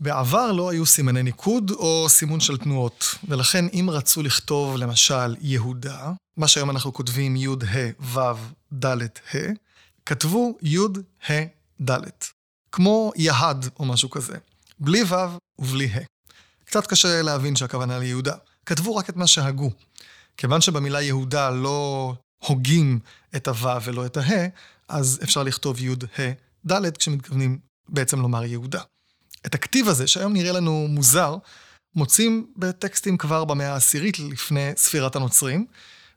בעבר לא היו סימני ניקוד או סימון של תנועות, ולכן אם רצו לכתוב למשל יהודה, מה שהיום אנחנו כותבים י' ה' ו' ד' ה', כתבו י' ה' ד', כמו יהד או משהו כזה, בלי ו' ובלי ה'. קצת קשה להבין שהכוונה ליהודה. כתבו רק את מה שהגו. כיוון שבמילה יהודה לא הוגים את הו' ולא את הה, אז אפשר לכתוב י' ה' ד' כשמתכוונים בעצם לומר יהודה. את הכתיב הזה, שהיום נראה לנו מוזר, מוצאים בטקסטים כבר במאה העשירית לפני ספירת הנוצרים,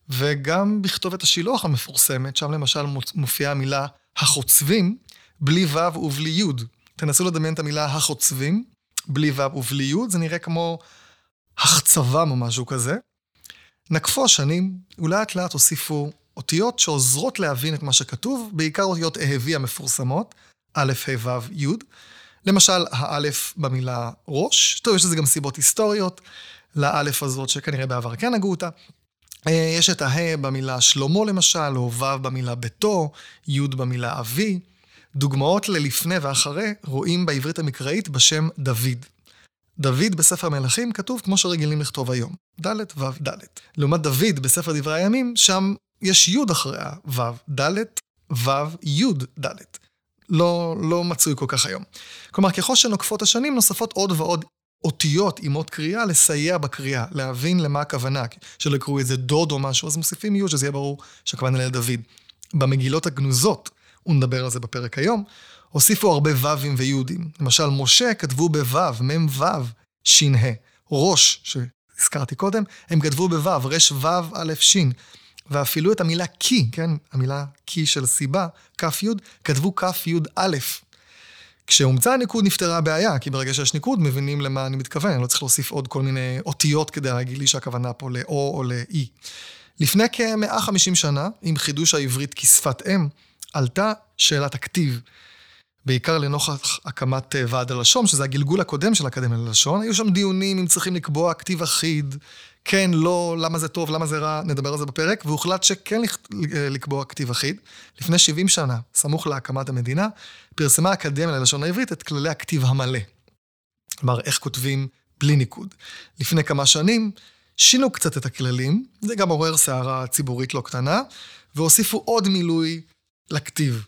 וגם בכתובת השילוח המפורסמת, שם למשל מופיעה המילה החוצבים, בלי ו' ובלי י'. תנסו לדמיין את המילה החוצבים, בלי ו' ובלי י', זה נראה כמו החצבם או משהו כזה. נקפו השנים, ולאט לאט הוסיפו אותיות שעוזרות להבין את מה שכתוב, בעיקר אותיות אהבי המפורסמות, א', ה', ו', י'. למשל, האלף במילה ראש, טוב, יש לזה גם סיבות היסטוריות, לאלף הזאת שכנראה בעבר כן הגו אותה. אה, יש את הה במילה שלמה למשל, או ו' במילה ביתו, י' במילה אבי. דוגמאות ללפני ואחרי רואים בעברית המקראית בשם דוד. דוד בספר מלכים כתוב כמו שרגילים לכתוב היום, ד' ו' ד'. לעומת דוד בספר דברי הימים, שם יש י' אחריה, ו', ד', ו', י', ד'. לא, לא מצוי כל כך היום. כלומר, ככל שנוקפות השנים, נוספות עוד ועוד אותיות עם עוד קריאה, לסייע בקריאה, להבין למה הכוונה. שלא יקראו איזה דוד או משהו, אז מוסיפים י' שזה יהיה ברור שהכוונה לדוד. במגילות הגנוזות, ונדבר על זה בפרק היום, הוסיפו הרבה ו"ים וי"ים. למשל, משה כתבו בו"ו, מ"ו, ש"ה. ראש, שהזכרתי קודם, הם כתבו בו"ו, רש ו"ו א' ש'. ואפילו את המילה כי, כן, המילה כי של סיבה, כ"י, כתבו כ"י-א'. כשהומצא הניקוד נפתרה הבעיה, כי ברגע שיש ניקוד מבינים למה אני מתכוון, אני לא צריך להוסיף עוד כל מיני אותיות כדי להגיד לי שהכוונה פה לאו או לאי. לפני כ-150 שנה, עם חידוש העברית כשפת אם, עלתה שאלת הכתיב. בעיקר לנוכח הקמת אה, ועד הלשון, שזה הגלגול הקודם של האקדמיה ללשון, היו שם דיונים אם צריכים לקבוע כתיב אחיד, כן, לא, למה זה טוב, למה זה רע, נדבר על זה בפרק, והוחלט שכן אה, לקבוע כתיב אחיד. לפני 70 שנה, סמוך להקמת המדינה, פרסמה האקדמיה ללשון העברית את כללי הכתיב המלא. כלומר, איך כותבים בלי ניקוד. לפני כמה שנים שינו קצת את הכללים, זה גם עורר סערה ציבורית לא קטנה, והוסיפו עוד מילוי לכתיב.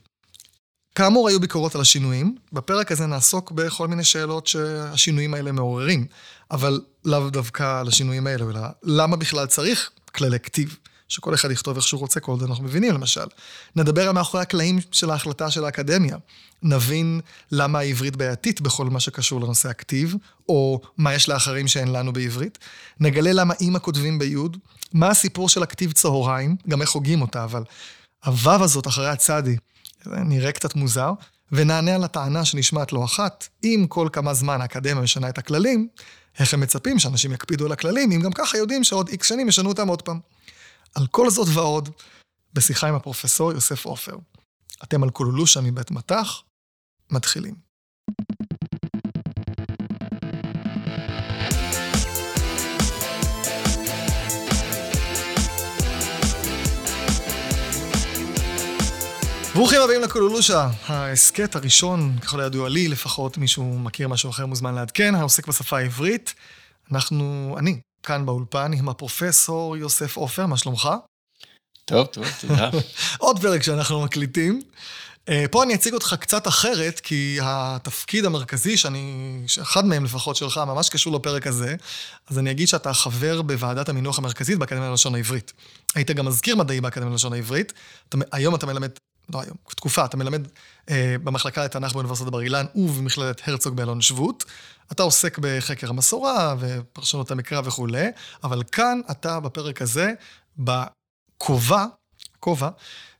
כאמור, היו ביקורות על השינויים. בפרק הזה נעסוק בכל מיני שאלות שהשינויים האלה מעוררים, אבל לאו דווקא על השינויים האלה, אלא למה בכלל צריך כללי כתיב, שכל אחד יכתוב איך שהוא רוצה, כל זה אנחנו מבינים למשל. נדבר על מאחורי הקלעים של ההחלטה של האקדמיה. נבין למה העברית בעייתית בכל מה שקשור לנושא הכתיב, או מה יש לאחרים שאין לנו בעברית. נגלה למה אימא כותבים ביוד, מה הסיפור של הכתיב צהריים, גם איך הוגים אותה, אבל הוו הזאת אחרי הצדי, זה נראה קצת מוזר, ונענה על הטענה שנשמעת לא אחת, אם כל כמה זמן האקדמיה משנה את הכללים, איך הם מצפים שאנשים יקפידו על הכללים, אם גם ככה יודעים שעוד איקס שנים ישנו אותם עוד פעם. על כל זאת ועוד, בשיחה עם הפרופסור יוסף עופר. אתם על קולולושה מבית מטח, מתחילים. ברוכים הבאים לקולולושה, ההסכת הראשון, ככל הידוע לי, לפחות מישהו מכיר משהו אחר מוזמן לעדכן, העוסק בשפה העברית. אנחנו, אני, כאן באולפן עם הפרופסור יוסף עופר, מה שלומך? טוב, טוב, תודה. עוד פרק שאנחנו מקליטים. אה, פה אני אציג אותך קצת אחרת, כי התפקיד המרכזי, שאני, שאחד מהם לפחות שלך, ממש קשור לפרק הזה, אז אני אגיד שאתה חבר בוועדת המינוח המרכזית באקדמיה ללשון העברית. היית גם מזכיר מדעי באקדמיה ללשון העברית, אתה, היום אתה מלמד לא היום, תקופה, אתה מלמד אה, במחלקה לתנ"ך באוניברסיטת בר אילן ובמכללת הרצוג באלון שבות. אתה עוסק בחקר המסורה ופרשנות המקרא וכולי, אבל כאן אתה בפרק הזה, בכובע, כובע,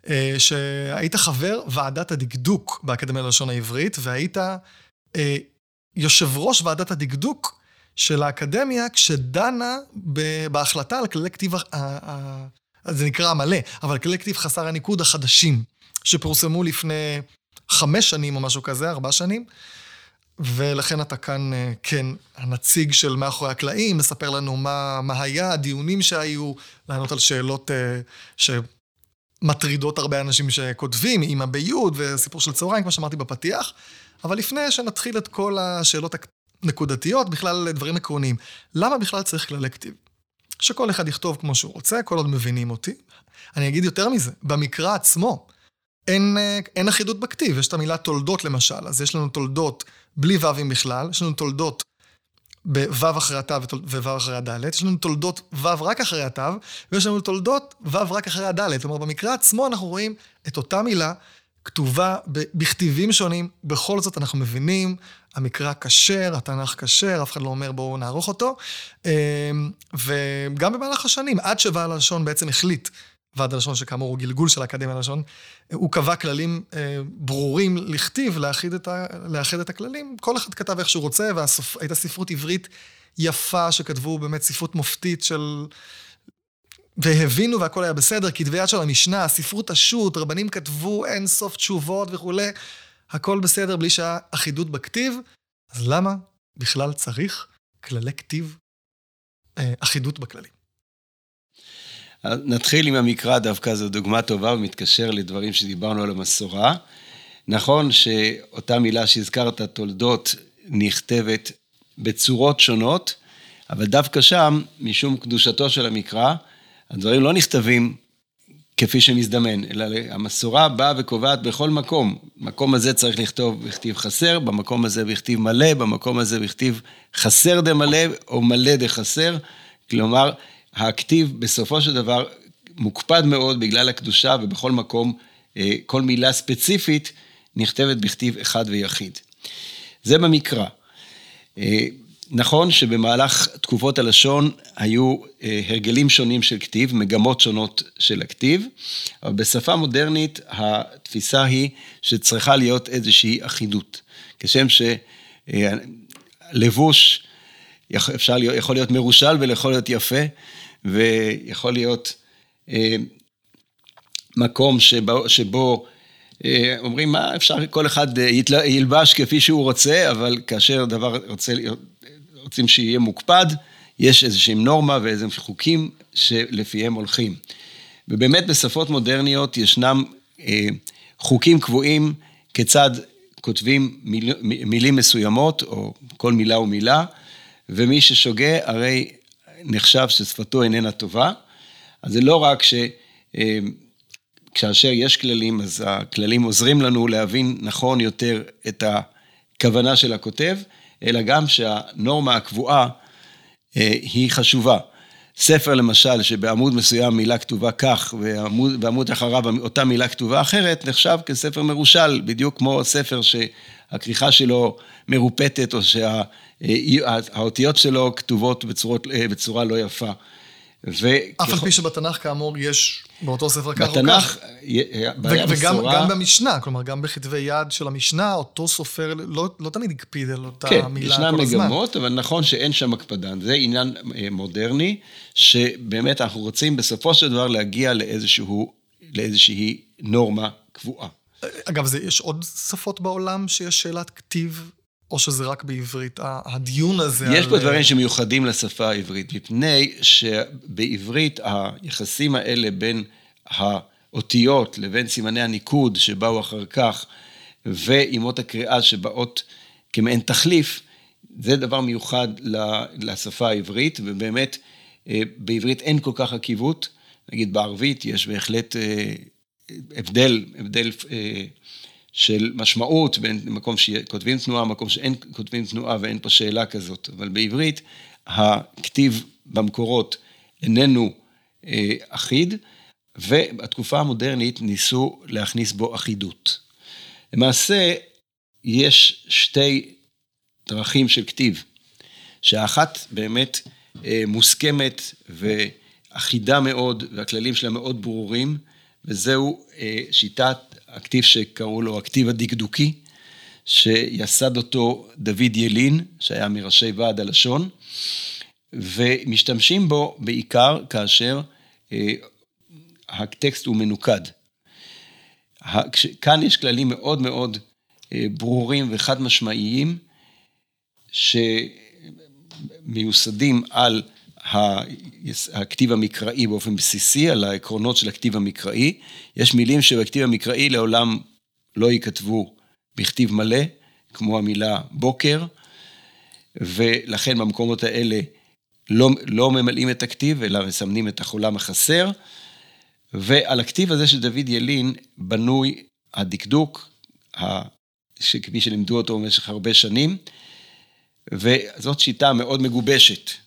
אה, שהיית חבר ועדת הדקדוק באקדמיה ללשון העברית, והיית אה, יושב ראש ועדת הדקדוק של האקדמיה כשדנה בהחלטה על כללי כתיב, זה נקרא המלא, אבל כללי כתיב חסר הניקוד החדשים. שפורסמו לפני חמש שנים או משהו כזה, ארבע שנים. ולכן אתה כאן, אה, כן, הנציג של מאחורי הקלעים, מספר לנו מה, מה היה, הדיונים שהיו, לענות על שאלות uh, שמטרידות הרבה אנשים שכותבים, אימא ביוד וסיפור של צהריים, כמו שאמרתי בפתיח. אבל לפני שנתחיל את כל השאלות נקודתיות, בכלל דברים עקרוניים. למה בכלל צריך כללי כתיב? שכל אחד יכתוב כמו שהוא רוצה, כל עוד מבינים אותי. אני אגיד יותר מזה, במקרא עצמו אין, אה, אין אחידות בכתיב, יש את המילה תולדות למשל, אז יש לנו תולדות בלי ו"ים בכלל, יש לנו תולדות בו' אחרי התו וו' אחרי הד', יש לנו תולדות ו' רק אחרי התו, ויש לנו תולדות ו' רק אחרי הד'. כלומר, במקרא עצמו אנחנו רואים את אותה מילה כתובה בכתיבים שונים, בכל זאת אנחנו מבינים, המקרא כשר, התנ"ך כשר, אף אחד לא אומר בואו נערוך אותו. אמ, וגם במהלך השנים, עד שוועד הלשון בעצם החליט, ועד הלשון שכאמור הוא גלגול של האקדמיה ללשון, הוא קבע כללים אה, ברורים לכתיב, לאחד את, ה, לאחד את הכללים. כל אחד כתב איך שהוא רוצה, והייתה ספרות עברית יפה שכתבו באמת ספרות מופתית של... והבינו והכל היה בסדר, כתבי יד של המשנה, ספרות השו"ת, רבנים כתבו אין סוף תשובות וכולי, הכל בסדר בלי שהיה אחידות בכתיב, אז למה בכלל צריך כללי כתיב, אה, אחידות בכללים? נתחיל עם המקרא, דווקא זו דוגמה טובה ומתקשר לדברים שדיברנו על המסורה. נכון שאותה מילה שהזכרת, תולדות, נכתבת בצורות שונות, אבל דווקא שם, משום קדושתו של המקרא, הדברים לא נכתבים כפי שמזדמן, אלא המסורה באה וקובעת בכל מקום. במקום הזה צריך לכתוב בכתיב חסר, במקום הזה בכתיב מלא, במקום הזה בכתיב חסר דה מלא או מלא דה חסר. כלומר, הכתיב בסופו של דבר מוקפד מאוד בגלל הקדושה ובכל מקום אה, כל מילה ספציפית נכתבת בכתיב אחד ויחיד. זה במקרא. אה, נכון שבמהלך תקופות הלשון היו אה, הרגלים שונים של כתיב, מגמות שונות של הכתיב, אבל בשפה מודרנית התפיסה היא שצריכה להיות איזושהי אחידות. כשם שלבוש יכול להיות מרושל ויכול להיות יפה, ויכול להיות אה, מקום שבו, שבו אה, אומרים, מה אפשר, כל אחד ילבש כפי שהוא רוצה, אבל כאשר דבר רוצה. רוצים שיהיה מוקפד, יש איזושהי נורמה ואיזה חוקים שלפיהם הולכים. ובאמת בשפות מודרניות ישנם אה, חוקים קבועים כיצד כותבים מיל, מילים מסוימות, או כל מילה ומילה, ומי ששוגה הרי נחשב ששפתו איננה טובה. אז זה לא רק ש... אה, יש כללים, אז הכללים עוזרים לנו להבין נכון יותר את הכוונה של הכותב, אלא גם שהנורמה הקבועה אה, היא חשובה. ספר למשל, שבעמוד מסוים מילה כתובה כך, ובעמוד אחריו אותה מילה כתובה אחרת, נחשב כספר מרושל, בדיוק כמו ספר שהכריכה שלו מרופטת, או שהאותיות שלו כתובות בצורות, אה, בצורה לא יפה. אף על פי שבתנ"ך כאמור יש באותו ספר כך או כך. בתנ"ך, וגם גם במשנה, כלומר גם בכתבי יד של המשנה, אותו סופר לא, לא תמיד הקפיד על אותה כן, מילה כל הזמן. כן, ישנן מגמות, אבל נכון שאין שם הקפדה. זה עניין אה, מודרני, שבאמת אנחנו רוצים בסופו של דבר להגיע לאיזשהו, לאיזושהי נורמה קבועה. אגב, זה, יש עוד שפות בעולם שיש שאלת כתיב או שזה רק בעברית? הדיון הזה... יש על... פה דברים שמיוחדים לשפה העברית, מפני שבעברית היחסים האלה בין האותיות לבין סימני הניקוד שבאו אחר כך, ואימות הקריאה שבאות כמעין תחליף, זה דבר מיוחד לשפה העברית, ובאמת אה, בעברית אין כל כך עקיבות. נגיד בערבית יש בהחלט אה, הבדל, הבדל אה, של משמעות בין מקום שכותבים תנועה, מקום שאין כותבים תנועה ואין פה שאלה כזאת, אבל בעברית הכתיב במקורות איננו אה, אחיד, ובתקופה המודרנית ניסו להכניס בו אחידות. למעשה, יש שתי דרכים של כתיב, שהאחת באמת אה, מוסכמת ואחידה מאוד, והכללים שלה מאוד ברורים, וזהו אה, שיטת הכתיב שקראו לו הכתיב הדקדוקי, שיסד אותו דוד ילין, שהיה מראשי ועד הלשון, ומשתמשים בו בעיקר כאשר אה, הטקסט הוא מנוקד. כאן יש כללים מאוד מאוד אה, ברורים וחד משמעיים, שמיוסדים על הכתיב המקראי באופן בסיסי, על העקרונות של הכתיב המקראי. יש מילים שבכתיב המקראי לעולם לא ייכתבו בכתיב מלא, כמו המילה בוקר, ולכן במקומות האלה לא, לא ממלאים את הכתיב, אלא מסמנים את החולם החסר. ועל הכתיב הזה של דוד ילין בנוי הדקדוק, כפי שלימדו אותו במשך הרבה שנים, וזאת שיטה מאוד מגובשת.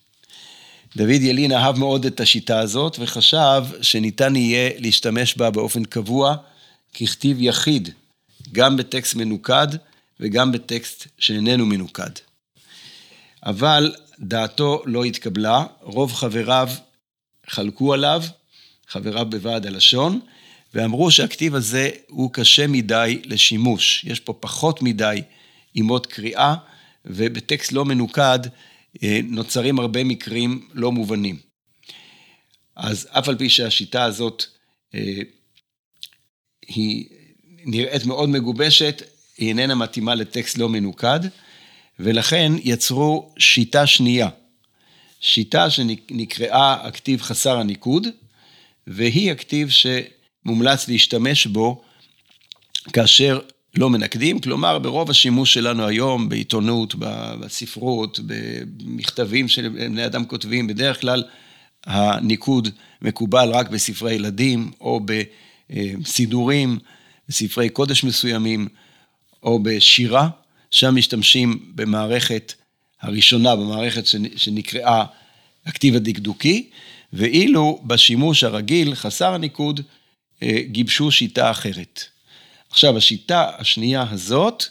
דוד ילין אהב מאוד את השיטה הזאת וחשב שניתן יהיה להשתמש בה באופן קבוע ככתיב יחיד, גם בטקסט מנוקד וגם בטקסט שאיננו מנוקד. אבל דעתו לא התקבלה, רוב חבריו חלקו עליו, חבריו בוועד הלשון, ואמרו שהכתיב הזה הוא קשה מדי לשימוש, יש פה פחות מדי אימות קריאה, ובטקסט לא מנוקד נוצרים הרבה מקרים לא מובנים. אז אף על פי שהשיטה הזאת אה, היא נראית מאוד מגובשת, היא איננה מתאימה לטקסט לא מנוקד, ולכן יצרו שיטה שנייה, שיטה שנקראה הכתיב חסר הניקוד, והיא הכתיב שמומלץ להשתמש בו כאשר לא מנקדים, כלומר ברוב השימוש שלנו היום בעיתונות, בספרות, במכתבים שבני אדם כותבים, בדרך כלל הניקוד מקובל רק בספרי ילדים או בסידורים, בספרי קודש מסוימים או בשירה, שם משתמשים במערכת הראשונה, במערכת שנקראה הכתיב הדקדוקי, ואילו בשימוש הרגיל, חסר הניקוד, אה, גיבשו שיטה אחרת. עכשיו, השיטה השנייה הזאת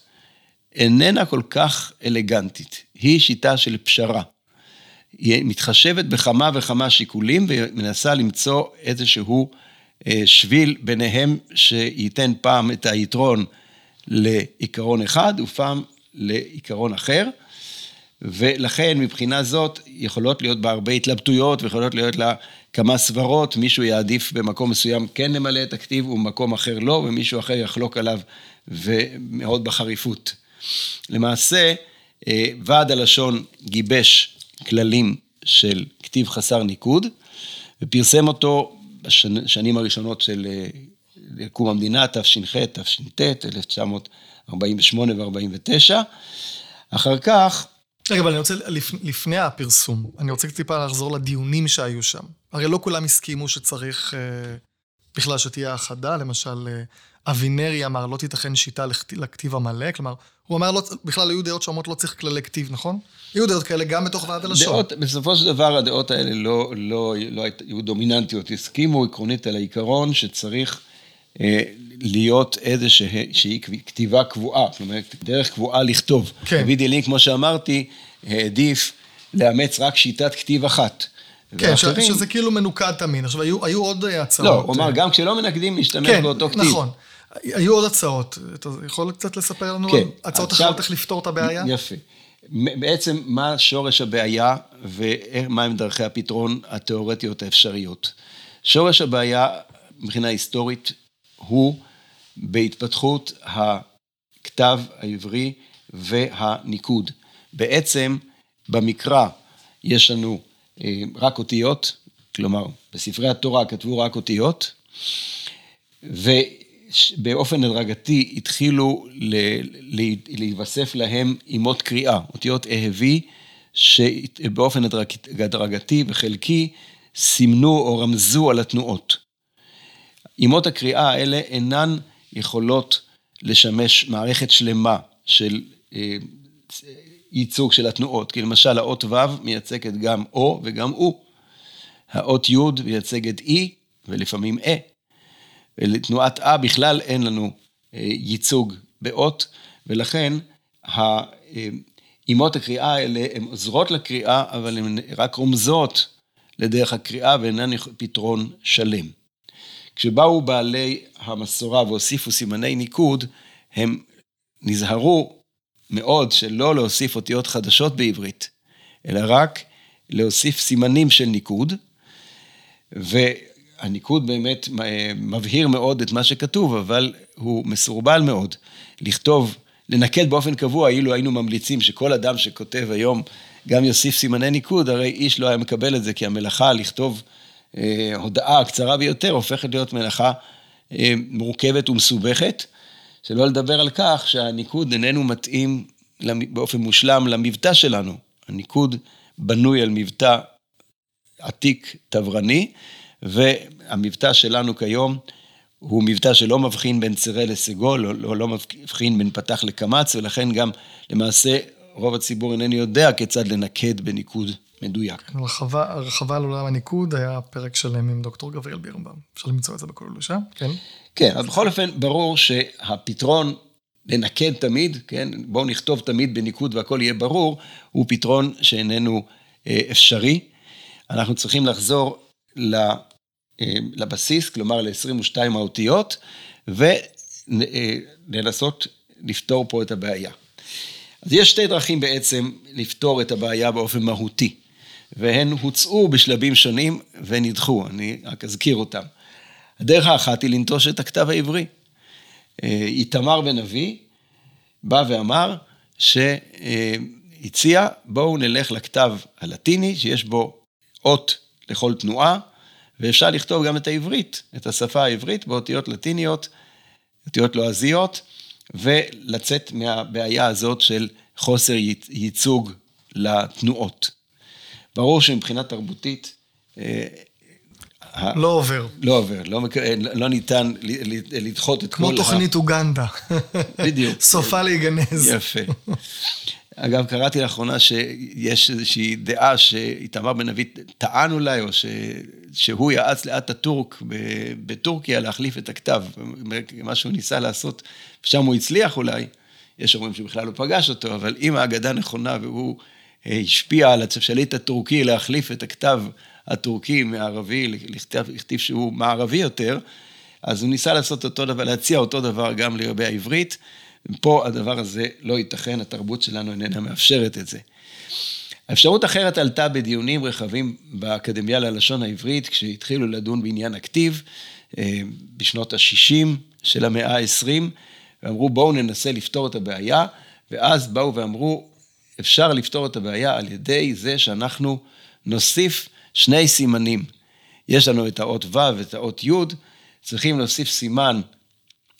איננה כל כך אלגנטית, היא שיטה של פשרה. היא מתחשבת בכמה וכמה שיקולים ומנסה למצוא איזשהו אה, שביל ביניהם שייתן פעם את היתרון לעיקרון אחד ופעם לעיקרון אחר. ולכן מבחינה זאת יכולות להיות בה הרבה התלבטויות ויכולות להיות לה כמה סברות, מישהו יעדיף במקום מסוים כן למלא את הכתיב ובמקום אחר לא, ומישהו אחר יחלוק עליו ומאוד בחריפות. למעשה, אה, ועד הלשון גיבש כללים של כתיב חסר ניקוד, ופרסם אותו בשנים הראשונות של אה, קום המדינה, תש"ח, תש"ט, 1948 ו-49. אחר כך, רגע, אבל אני רוצה, לפני הפרסום, אני רוצה טיפה לחזור לדיונים שהיו שם. הרי לא כולם הסכימו שצריך אה, בכלל שתהיה האחדה, למשל, אה, אבינרי אמר, לא תיתכן שיטה לכתיב המלא, כלומר, הוא אמר, לא, בכלל היו דעות שאומרות לא צריך כללי כתיב, נכון? היו דעות כאלה גם בתוך ועד הלשון. דעות, בסופו של דבר הדעות האלה לא, לא, לא היו דומיננטיות, הסכימו עקרונית על העיקרון שצריך אה, להיות איזושהי כתיבה קבועה, זאת אומרת, דרך קבועה לכתוב. כן. דוד ילין, כמו שאמרתי, העדיף לאמץ רק שיטת כתיב אחת. כן, ואחרים... שזה כאילו מנוקד תמיד. עכשיו, היו, היו עוד הצעות. לא, הוא אמר, גם כשלא מנקדים, להשתמש כן, באותו כתיב. נכון. היו עוד הצעות. אתה יכול קצת לספר לנו כן, הצעות עכשיו, אחרות איך לפתור את הבעיה? יפה. בעצם, מה שורש הבעיה ומהם דרכי הפתרון התיאורטיות האפשריות. שורש הבעיה, מבחינה היסטורית, הוא בהתפתחות הכתב העברי והניקוד. בעצם במקרא יש לנו אה, רק אותיות, כלומר בספרי התורה כתבו רק אותיות, ובאופן הדרגתי התחילו להיווסף להם אימות קריאה, אותיות אהבי, שבאופן הדרגתי וחלקי סימנו או רמזו על התנועות. אימות הקריאה האלה אינן יכולות לשמש מערכת שלמה של אה, ייצוג של התנועות, כי למשל האות ו' מייצגת גם או וגם הוא. האות י' מייצגת אי ולפעמים אה. ולתנועת אה בכלל אין לנו אה, ייצוג באות, ולכן אימות הקריאה האלה הן עוזרות לקריאה, אבל הן רק רומזות לדרך הקריאה ואינן פתרון שלם. כשבאו בעלי המסורה והוסיפו סימני ניקוד, הם נזהרו מאוד שלא להוסיף אותיות חדשות בעברית, אלא רק להוסיף סימנים של ניקוד, והניקוד באמת מבהיר מאוד את מה שכתוב, אבל הוא מסורבל מאוד. לכתוב, לנקד באופן קבוע, אילו היינו ממליצים שכל אדם שכותב היום גם יוסיף סימני ניקוד, הרי איש לא היה מקבל את זה, כי המלאכה לכתוב אה, הודעה קצרה ביותר הופכת להיות מלאכה אה, מורכבת ומסובכת. שלא לדבר על כך שהניקוד איננו מתאים באופן מושלם למבטא שלנו. הניקוד בנוי על מבטא עתיק תברני, והמבטא שלנו כיום הוא מבטא שלא מבחין בין צירה לסגול, לא, לא, לא מבחין בין פתח לקמץ, ולכן גם למעשה רוב הציבור אינני יודע כיצד לנקד בניקוד מדויק. כן, הרחבה, הרחבה על עולם הניקוד היה פרק שלם עם דוקטור גבריאל בירנבאום. אפשר למצוא את זה בכל הלושה, כן? כן, אבל בכל אופן, ברור שהפתרון לנקד תמיד, כן, בואו נכתוב תמיד בניקוד והכל יהיה ברור, הוא פתרון שאיננו אה, אפשרי. אנחנו צריכים לחזור אה, לבסיס, כלומר ל-22 האותיות, ולנסות לפתור פה את הבעיה. אז יש שתי דרכים בעצם לפתור את הבעיה באופן מהותי, והן הוצאו בשלבים שונים ונדחו, אני רק אזכיר אותם. הדרך האחת היא לנטוש את הכתב העברי. אה, איתמר בן אבי בא ואמר שהציע, בואו נלך לכתב הלטיני, שיש בו אות לכל תנועה, ואפשר לכתוב גם את העברית, את השפה העברית באותיות לטיניות, אותיות לועזיות, ולצאת מהבעיה הזאת של חוסר ייצוג לתנועות. ברור שמבחינה תרבותית... אה, לא עובר. לא עובר, לא, לא ניתן לדחות את כל ה... כמו תוכנית אוגנדה. בדיוק. סופה להיגנז. יפה. אגב, קראתי לאחרונה שיש איזושהי דעה שאיתמר בן אבי טען אולי, או ש... שהוא יעץ לאט הטורק בטורקיה להחליף את הכתב, מה שהוא ניסה לעשות, ושם הוא הצליח אולי, יש אומרים שהוא בכלל לא פגש אותו, אבל אם האגדה נכונה והוא אה, השפיע על השליט הטורקי להחליף את הכתב הטורקי מערבי, לכתיב שהוא מערבי יותר, אז הוא ניסה לעשות אותו דבר, להציע אותו דבר גם לגבי העברית. פה הדבר הזה לא ייתכן, התרבות שלנו איננה מאפשרת את זה. האפשרות אחרת עלתה בדיונים רחבים באקדמיה ללשון העברית, כשהתחילו לדון בעניין הכתיב אה, בשנות ה-60 של המאה ה-20, ואמרו בואו ננסה לפתור את הבעיה, ואז באו ואמרו, אפשר לפתור את הבעיה על ידי זה שאנחנו נוסיף שני סימנים. יש לנו את האות ו' ואת האות י', צריכים להוסיף סימן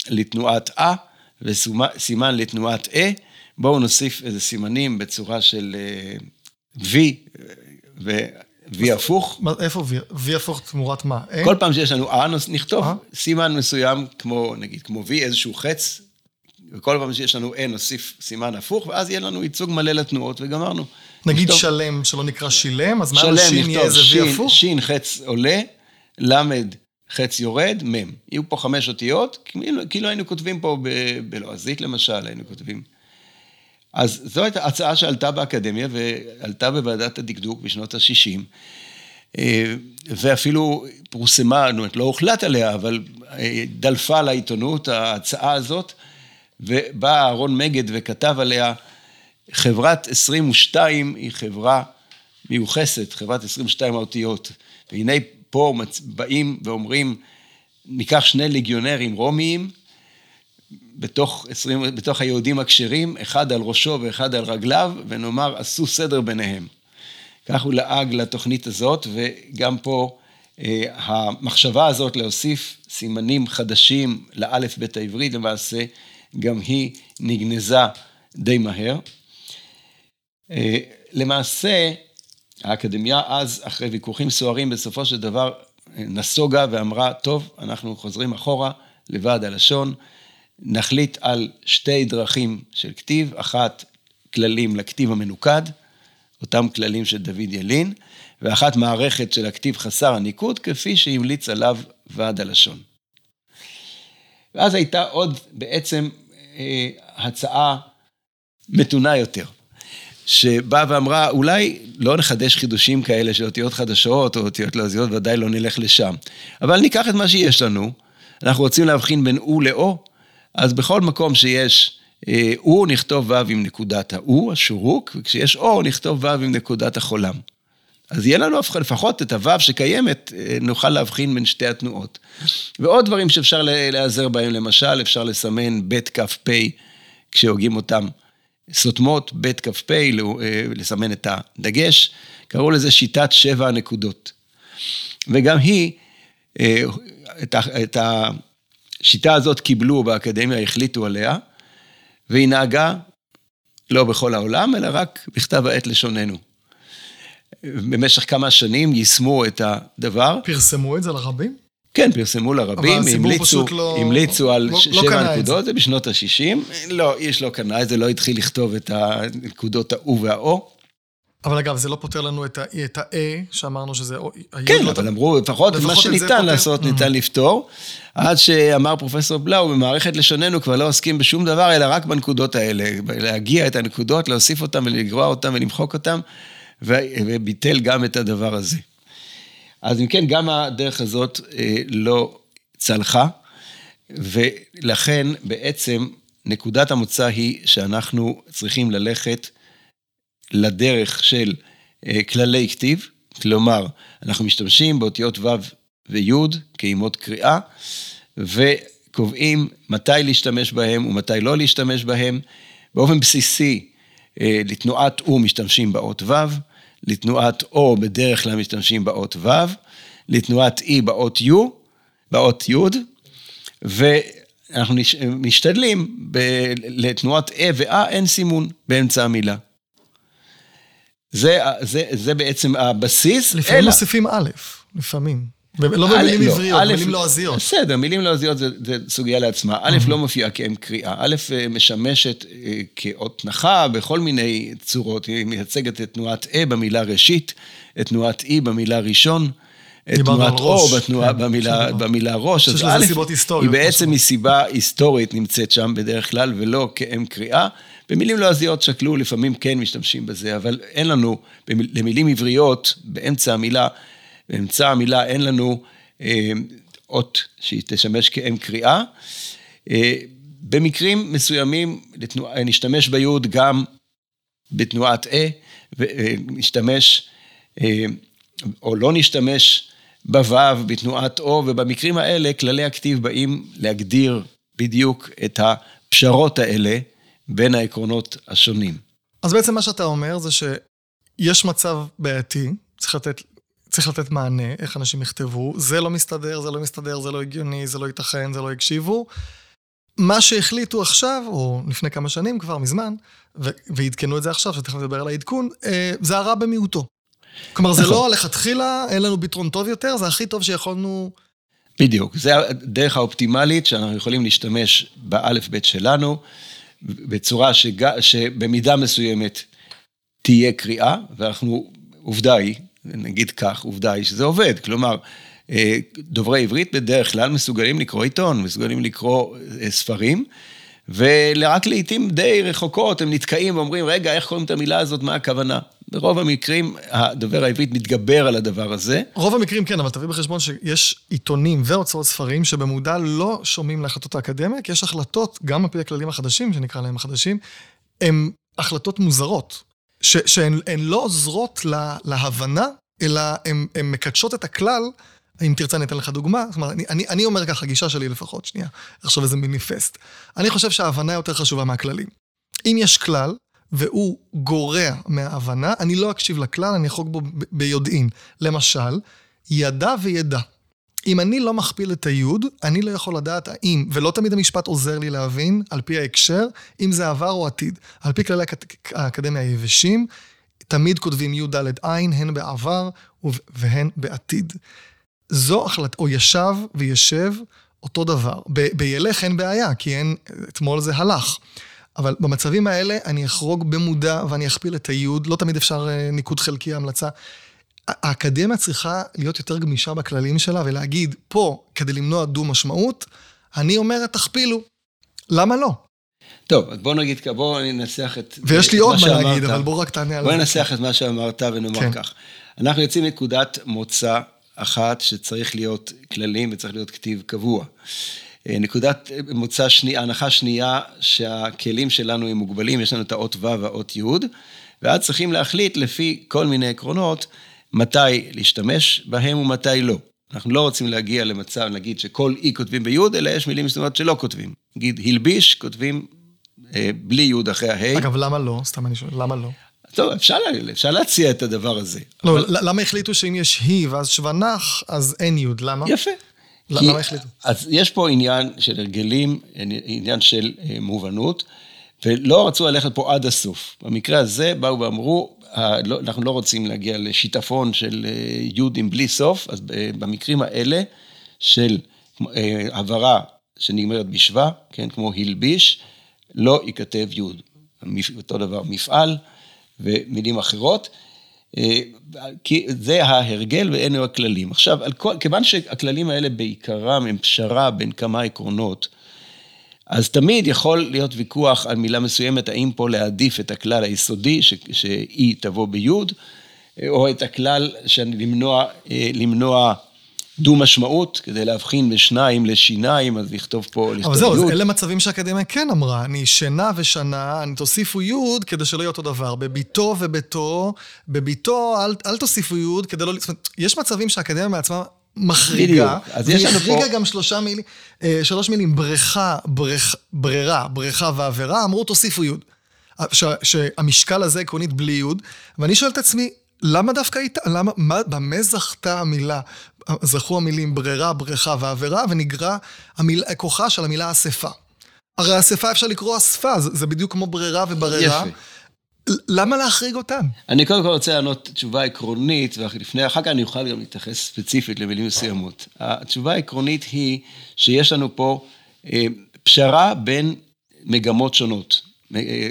לתנועת א, וסימן לתנועת אה, בואו נוסיף איזה סימנים בצורה של V ו-V הפוך. איפה V? V הפוך תמורת מה? כל פעם שיש לנו A, נכתוב סימן מסוים, כמו נגיד, כמו V, איזשהו חץ, וכל פעם שיש לנו A נוסיף סימן הפוך, ואז יהיה לנו ייצוג מלא לתנועות, וגמרנו. נגיד שלם, שלא נקרא שילם, אז מה השין יהיה איזה V הפוך? שין חץ עולה, למד חץ יורד, מ'. יהיו פה חמש אותיות, כאילו, כאילו היינו כותבים פה בלועזית למשל, היינו כותבים. אז זו הייתה הצעה שעלתה באקדמיה ועלתה בוועדת הדקדוק בשנות ה-60, אה, ואפילו פורסמה, זאת אומרת, לא הוחלט עליה, אבל אה, דלפה לעיתונות ההצעה הזאת, ובא אהרון מגד וכתב עליה, חברת 22 היא חברה מיוחסת, חברת 22 האותיות. והנה פה באים ואומרים, ניקח שני ליגיונרים רומיים, בתוך, 20, בתוך היהודים הכשרים, אחד על ראשו ואחד על רגליו, ונאמר, עשו סדר ביניהם. כך הוא לעג לתוכנית הזאת, וגם פה אה, המחשבה הזאת להוסיף סימנים חדשים לאלף בית העברית, למעשה, גם היא נגנזה די מהר. אה, למעשה, האקדמיה אז, אחרי ויכוחים סוערים, בסופו של דבר נסוגה ואמרה, טוב, אנחנו חוזרים אחורה לוועד הלשון, נחליט על שתי דרכים של כתיב, אחת כללים לכתיב המנוקד, אותם כללים של דוד ילין, ואחת מערכת של הכתיב חסר הניקוד, כפי שהמליץ עליו ועד הלשון. ואז הייתה עוד בעצם אה, הצעה מתונה יותר. שבאה ואמרה, אולי לא נחדש חידושים כאלה של אותיות חדשות או אותיות לועזיות, ודאי לא נלך לשם. אבל ניקח את מה שיש לנו, אנחנו רוצים להבחין בין או לאו, אז בכל מקום שיש אה, או, נכתוב ו' עם נקודת האו, השורוק, וכשיש או, נכתוב ו' עם נקודת החולם. אז יהיה לנו לפחות את הו' שקיימת, אה, נוכל להבחין בין שתי התנועות. ועוד דברים שאפשר להיעזר בהם, למשל, אפשר לסמן ב' כ"פ כשהוגים אותם. סותמות ב' כ"פ, אה, לסמן את הדגש, קראו לזה שיטת שבע הנקודות. וגם היא, אה, את השיטה הזאת קיבלו באקדמיה, החליטו עליה, והיא נהגה לא בכל העולם, אלא רק בכתב העת לשוננו. במשך כמה שנים יישמו את הדבר. פרסמו את זה לרבים? כן, פרסמו לרבים, המליצו, לא, המליצו על לא, לא שבע לא נקודות, זה בשנות ה-60. לא, איש לא קנה את זה, לא התחיל לכתוב את הנקודות ה-U וה-O. אבל אגב, זה לא פותר לנו את ה-A, שאמרנו שזה... כן, לא אבל אמרו, לפחות מה שניתן לעשות, mm. ניתן לפתור. עד שאמר פרופסור בלאו, במערכת לשוננו כבר לא עוסקים בשום דבר, אלא רק בנקודות האלה. להגיע את הנקודות, להוסיף אותן ולגרוע אותן ולמחוק אותן, וביטל גם את הדבר הזה. אז אם כן, גם הדרך הזאת אה, לא צלחה, ולכן בעצם נקודת המוצא היא שאנחנו צריכים ללכת לדרך של אה, כללי כתיב, כלומר, אנחנו משתמשים באותיות ו' וי' כאימות קריאה, וקובעים מתי להשתמש בהם ומתי לא להשתמש בהם. באופן בסיסי, לתנועת U משתמשים באות ו', לתנועת O בדרך כלל משתמשים באות ו', לתנועת E באות U, באות י', ואנחנו משתדלים, ב- לתנועת E ו-A אין סימון באמצע המילה. זה, זה, זה בעצם הבסיס. לפעמים אלא... מוסיפים א', לפעמים. לא במילים לא, עבריות, א', מילים לועזיות. בסדר, מילים לועזיות זה, זה סוגיה לעצמה. א', לא מופיעה כאם קריאה. א', אה, משמשת אה, כאות נחה בכל מיני צורות. היא מייצגת את תנועת A במילה ראשית, את תנועת E במילה ראשון. את תנועת O בתנועה, כן, במילה, במילה ראש. אז א', היא בעצם מסיבה היסטורית נמצאת שם בדרך כלל, ולא כאם קריאה. במילים לועזיות שקלו, לפעמים כן משתמשים בזה, אבל אין לנו, למילים עבריות, באמצע המילה, באמצע המילה אין לנו אה, אות שהיא תשמש כאם קריאה. אה, במקרים מסוימים לתנוע, נשתמש ביוד גם בתנועת אה, אה, או לא נשתמש בוו, בתנועת או, ובמקרים האלה כללי הכתיב באים להגדיר בדיוק את הפשרות האלה בין העקרונות השונים. אז בעצם מה שאתה אומר זה שיש מצב בעייתי, צריך לתת, צריך לתת מענה, איך אנשים יכתבו, זה לא מסתדר, זה לא מסתדר, זה לא הגיוני, זה לא ייתכן, זה לא יקשיבו. מה שהחליטו עכשיו, או לפני כמה שנים כבר, מזמן, ועדכנו את זה עכשיו, שתכף נדבר על העדכון, אה, זה הרע במיעוטו. כלומר, זה נכון. לא לכתחילה, אין לנו פתרון טוב יותר, זה הכי טוב שיכולנו... בדיוק, זה הדרך האופטימלית שאנחנו יכולים להשתמש באלף-בית שלנו. בצורה שג... שבמידה מסוימת תהיה קריאה, ואנחנו, עובדה היא, נגיד כך, עובדה היא שזה עובד. כלומר, אה, דוברי עברית בדרך כלל מסוגלים לקרוא עיתון, מסוגלים לקרוא אה, ספרים, ורק לעיתים די רחוקות הם נתקעים ואומרים, רגע, איך קוראים את המילה הזאת, מה הכוונה? ברוב המקרים הדובר העברית מתגבר על הדבר הזה. רוב המקרים כן, אבל תביא בחשבון שיש עיתונים והוצאות ספרים שבמודע לא שומעים להחלטות האקדמיה, כי יש החלטות, גם על פי הכללים החדשים, שנקרא להם החדשים, הן החלטות מוזרות, ש- שהן לא עוזרות לה, להבנה, אלא הן מקדשות את הכלל. אם תרצה, אני אתן לך דוגמה. זאת אומרת, אני, אני, אני אומר ככה, גישה שלי לפחות, שנייה, עכשיו איזה מיניפסט. אני חושב שההבנה יותר חשובה מהכללים. אם יש כלל, והוא גורע מההבנה, אני לא אקשיב לכלל, אני אחוג בו ביודעין. למשל, ידע וידע. אם אני לא מכפיל את היוד, אני לא יכול לדעת האם, ולא תמיד המשפט עוזר לי להבין, על פי ההקשר, אם זה עבר או עתיד. על פי כללי האקדמיה היבשים, תמיד כותבים י"ד עין, הן בעבר והן בעתיד. זו החלטה, או ישב וישב, אותו דבר. בילך אין בעיה, כי אין, אתמול זה הלך. אבל במצבים האלה אני אחרוג במודע ואני אכפיל את היוד, לא תמיד אפשר אה, ניקוד חלקי המלצה. האקדמיה צריכה להיות יותר גמישה בכללים שלה ולהגיד, פה, כדי למנוע דו-משמעות, אני אומרת, תכפילו. למה לא? טוב, אז בוא נגיד, בוא ננסח את ויש לי עוד מה להגיד, אבל בוא רק תענה על זה. בוא ננסח את מה שאמרת ונאמר כן. כך. אנחנו יוצאים מנקודת מוצא אחת שצריך להיות כללים וצריך להיות כתיב קבוע. אה, נקודת מוצא שנייה, הנחה שנייה שהכלים שלנו הם מוגבלים, יש לנו את האות ו' והאות י', ואז צריכים להחליט לפי כל מיני עקרונות מתי להשתמש בהם ומתי לא. אנחנו לא רוצים להגיע למצב, נגיד, שכל אי כותבים בי', אלא יש מילים מסוימות שלא כותבים. נגיד, הלביש, כותבים אה, בלי י' אחרי הה'. אגב, למה לא? סתם אני שואל, למה לא? טוב, אפשר, אפשר להציע את הדבר הזה. לא, אבל... למה החליטו שאם יש היא ואז שוונח, אז אין י', למה? יפה. למה החליטו? אז יש פה עניין של הרגלים, עניין של אה, מובנות, ולא רצו ללכת פה עד הסוף. במקרה הזה באו ואמרו, אנחנו לא רוצים להגיע לשיטפון של יהודים בלי סוף, אז במקרים האלה של הברה שנגמרת בשבא, כן, כמו הלביש, לא ייכתב יוד. אותו דבר מפעל ומילים אחרות. אה, כי זה ההרגל ואלו הכללים. עכשיו, כל, כיוון שהכללים האלה בעיקרם הם פשרה בין כמה עקרונות, אז תמיד יכול להיות ויכוח על מילה מסוימת, האם פה להעדיף את הכלל היסודי, שאי תבוא ביוד, או את הכלל של למנוע, אה, למנוע דו משמעות, כדי להבחין בשניים לשיניים, אז לכתוב פה, לכתוב יוד. אבל זהו, אלה מצבים שהאקדמיה כן אמרה, אני שנה ושנה, אני תוסיפו יוד כדי שלא יהיה אותו דבר. בביתו וביתו, בביתו אל, אל תוסיפו יוד כדי לא... זאת אומרת, יש מצבים שהאקדמיה מעצמה מחריגה, והיא החריגה גם שלושה מילים, אה, שלוש מילים, בריכה, בריך, ברירה, בריכה ועבירה, אמרו תוסיפו יוד. שהמשקל הזה עקרונית בלי יוד, ואני שואל את עצמי, למה דווקא איתה, למה, מה, במה זכתה המילה זכו המילים ברירה, בריכה ועבירה, ונגרע המיל, כוחה של המילה אספה. הרי אספה אפשר לקרוא אספה, זה, זה בדיוק כמו ברירה וברירה. יפה. למה להחריג אותם? אני קודם כל רוצה לענות תשובה עקרונית, ולפני, אחר כך אני אוכל גם להתייחס ספציפית למילים מסוימות. התשובה העקרונית היא שיש לנו פה אה, פשרה בין מגמות שונות. אה,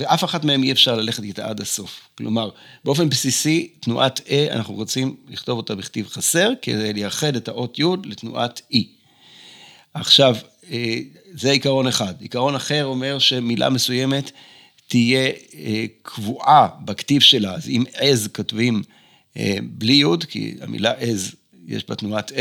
ואף אחת מהן אי אפשר ללכת איתה עד הסוף. כלומר, באופן בסיסי, תנועת A, אנחנו רוצים לכתוב אותה בכתיב חסר, כדי לייחד את האות י' לתנועת E. עכשיו, אה, זה עיקרון אחד. עיקרון אחר אומר שמילה מסוימת תהיה אה, קבועה בכתיב שלה, אז אם עז כותבים אה, בלי י', כי המילה עז יש בה תנועת A,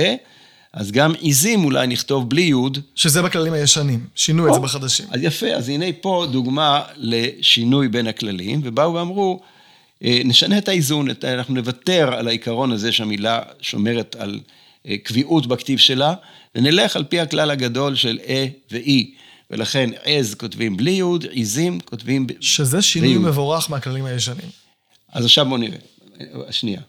אז גם עיזים אולי נכתוב בלי יוד. שזה בכללים הישנים, שינו את זה בחדשים. אז יפה, אז הנה פה דוגמה לשינוי בין הכללים, ובאו ואמרו, אה, נשנה את האיזון, אנחנו נוותר על העיקרון הזה שהמילה שומרת על אה, קביעות בכתיב שלה, ונלך על פי הכלל הגדול של אה ואי. ולכן עז כותבים בלי יוד, עיזים כותבים בלי יוד. שזה שינוי מבורך מהכללים הישנים. אז עכשיו בואו נראה, שנייה.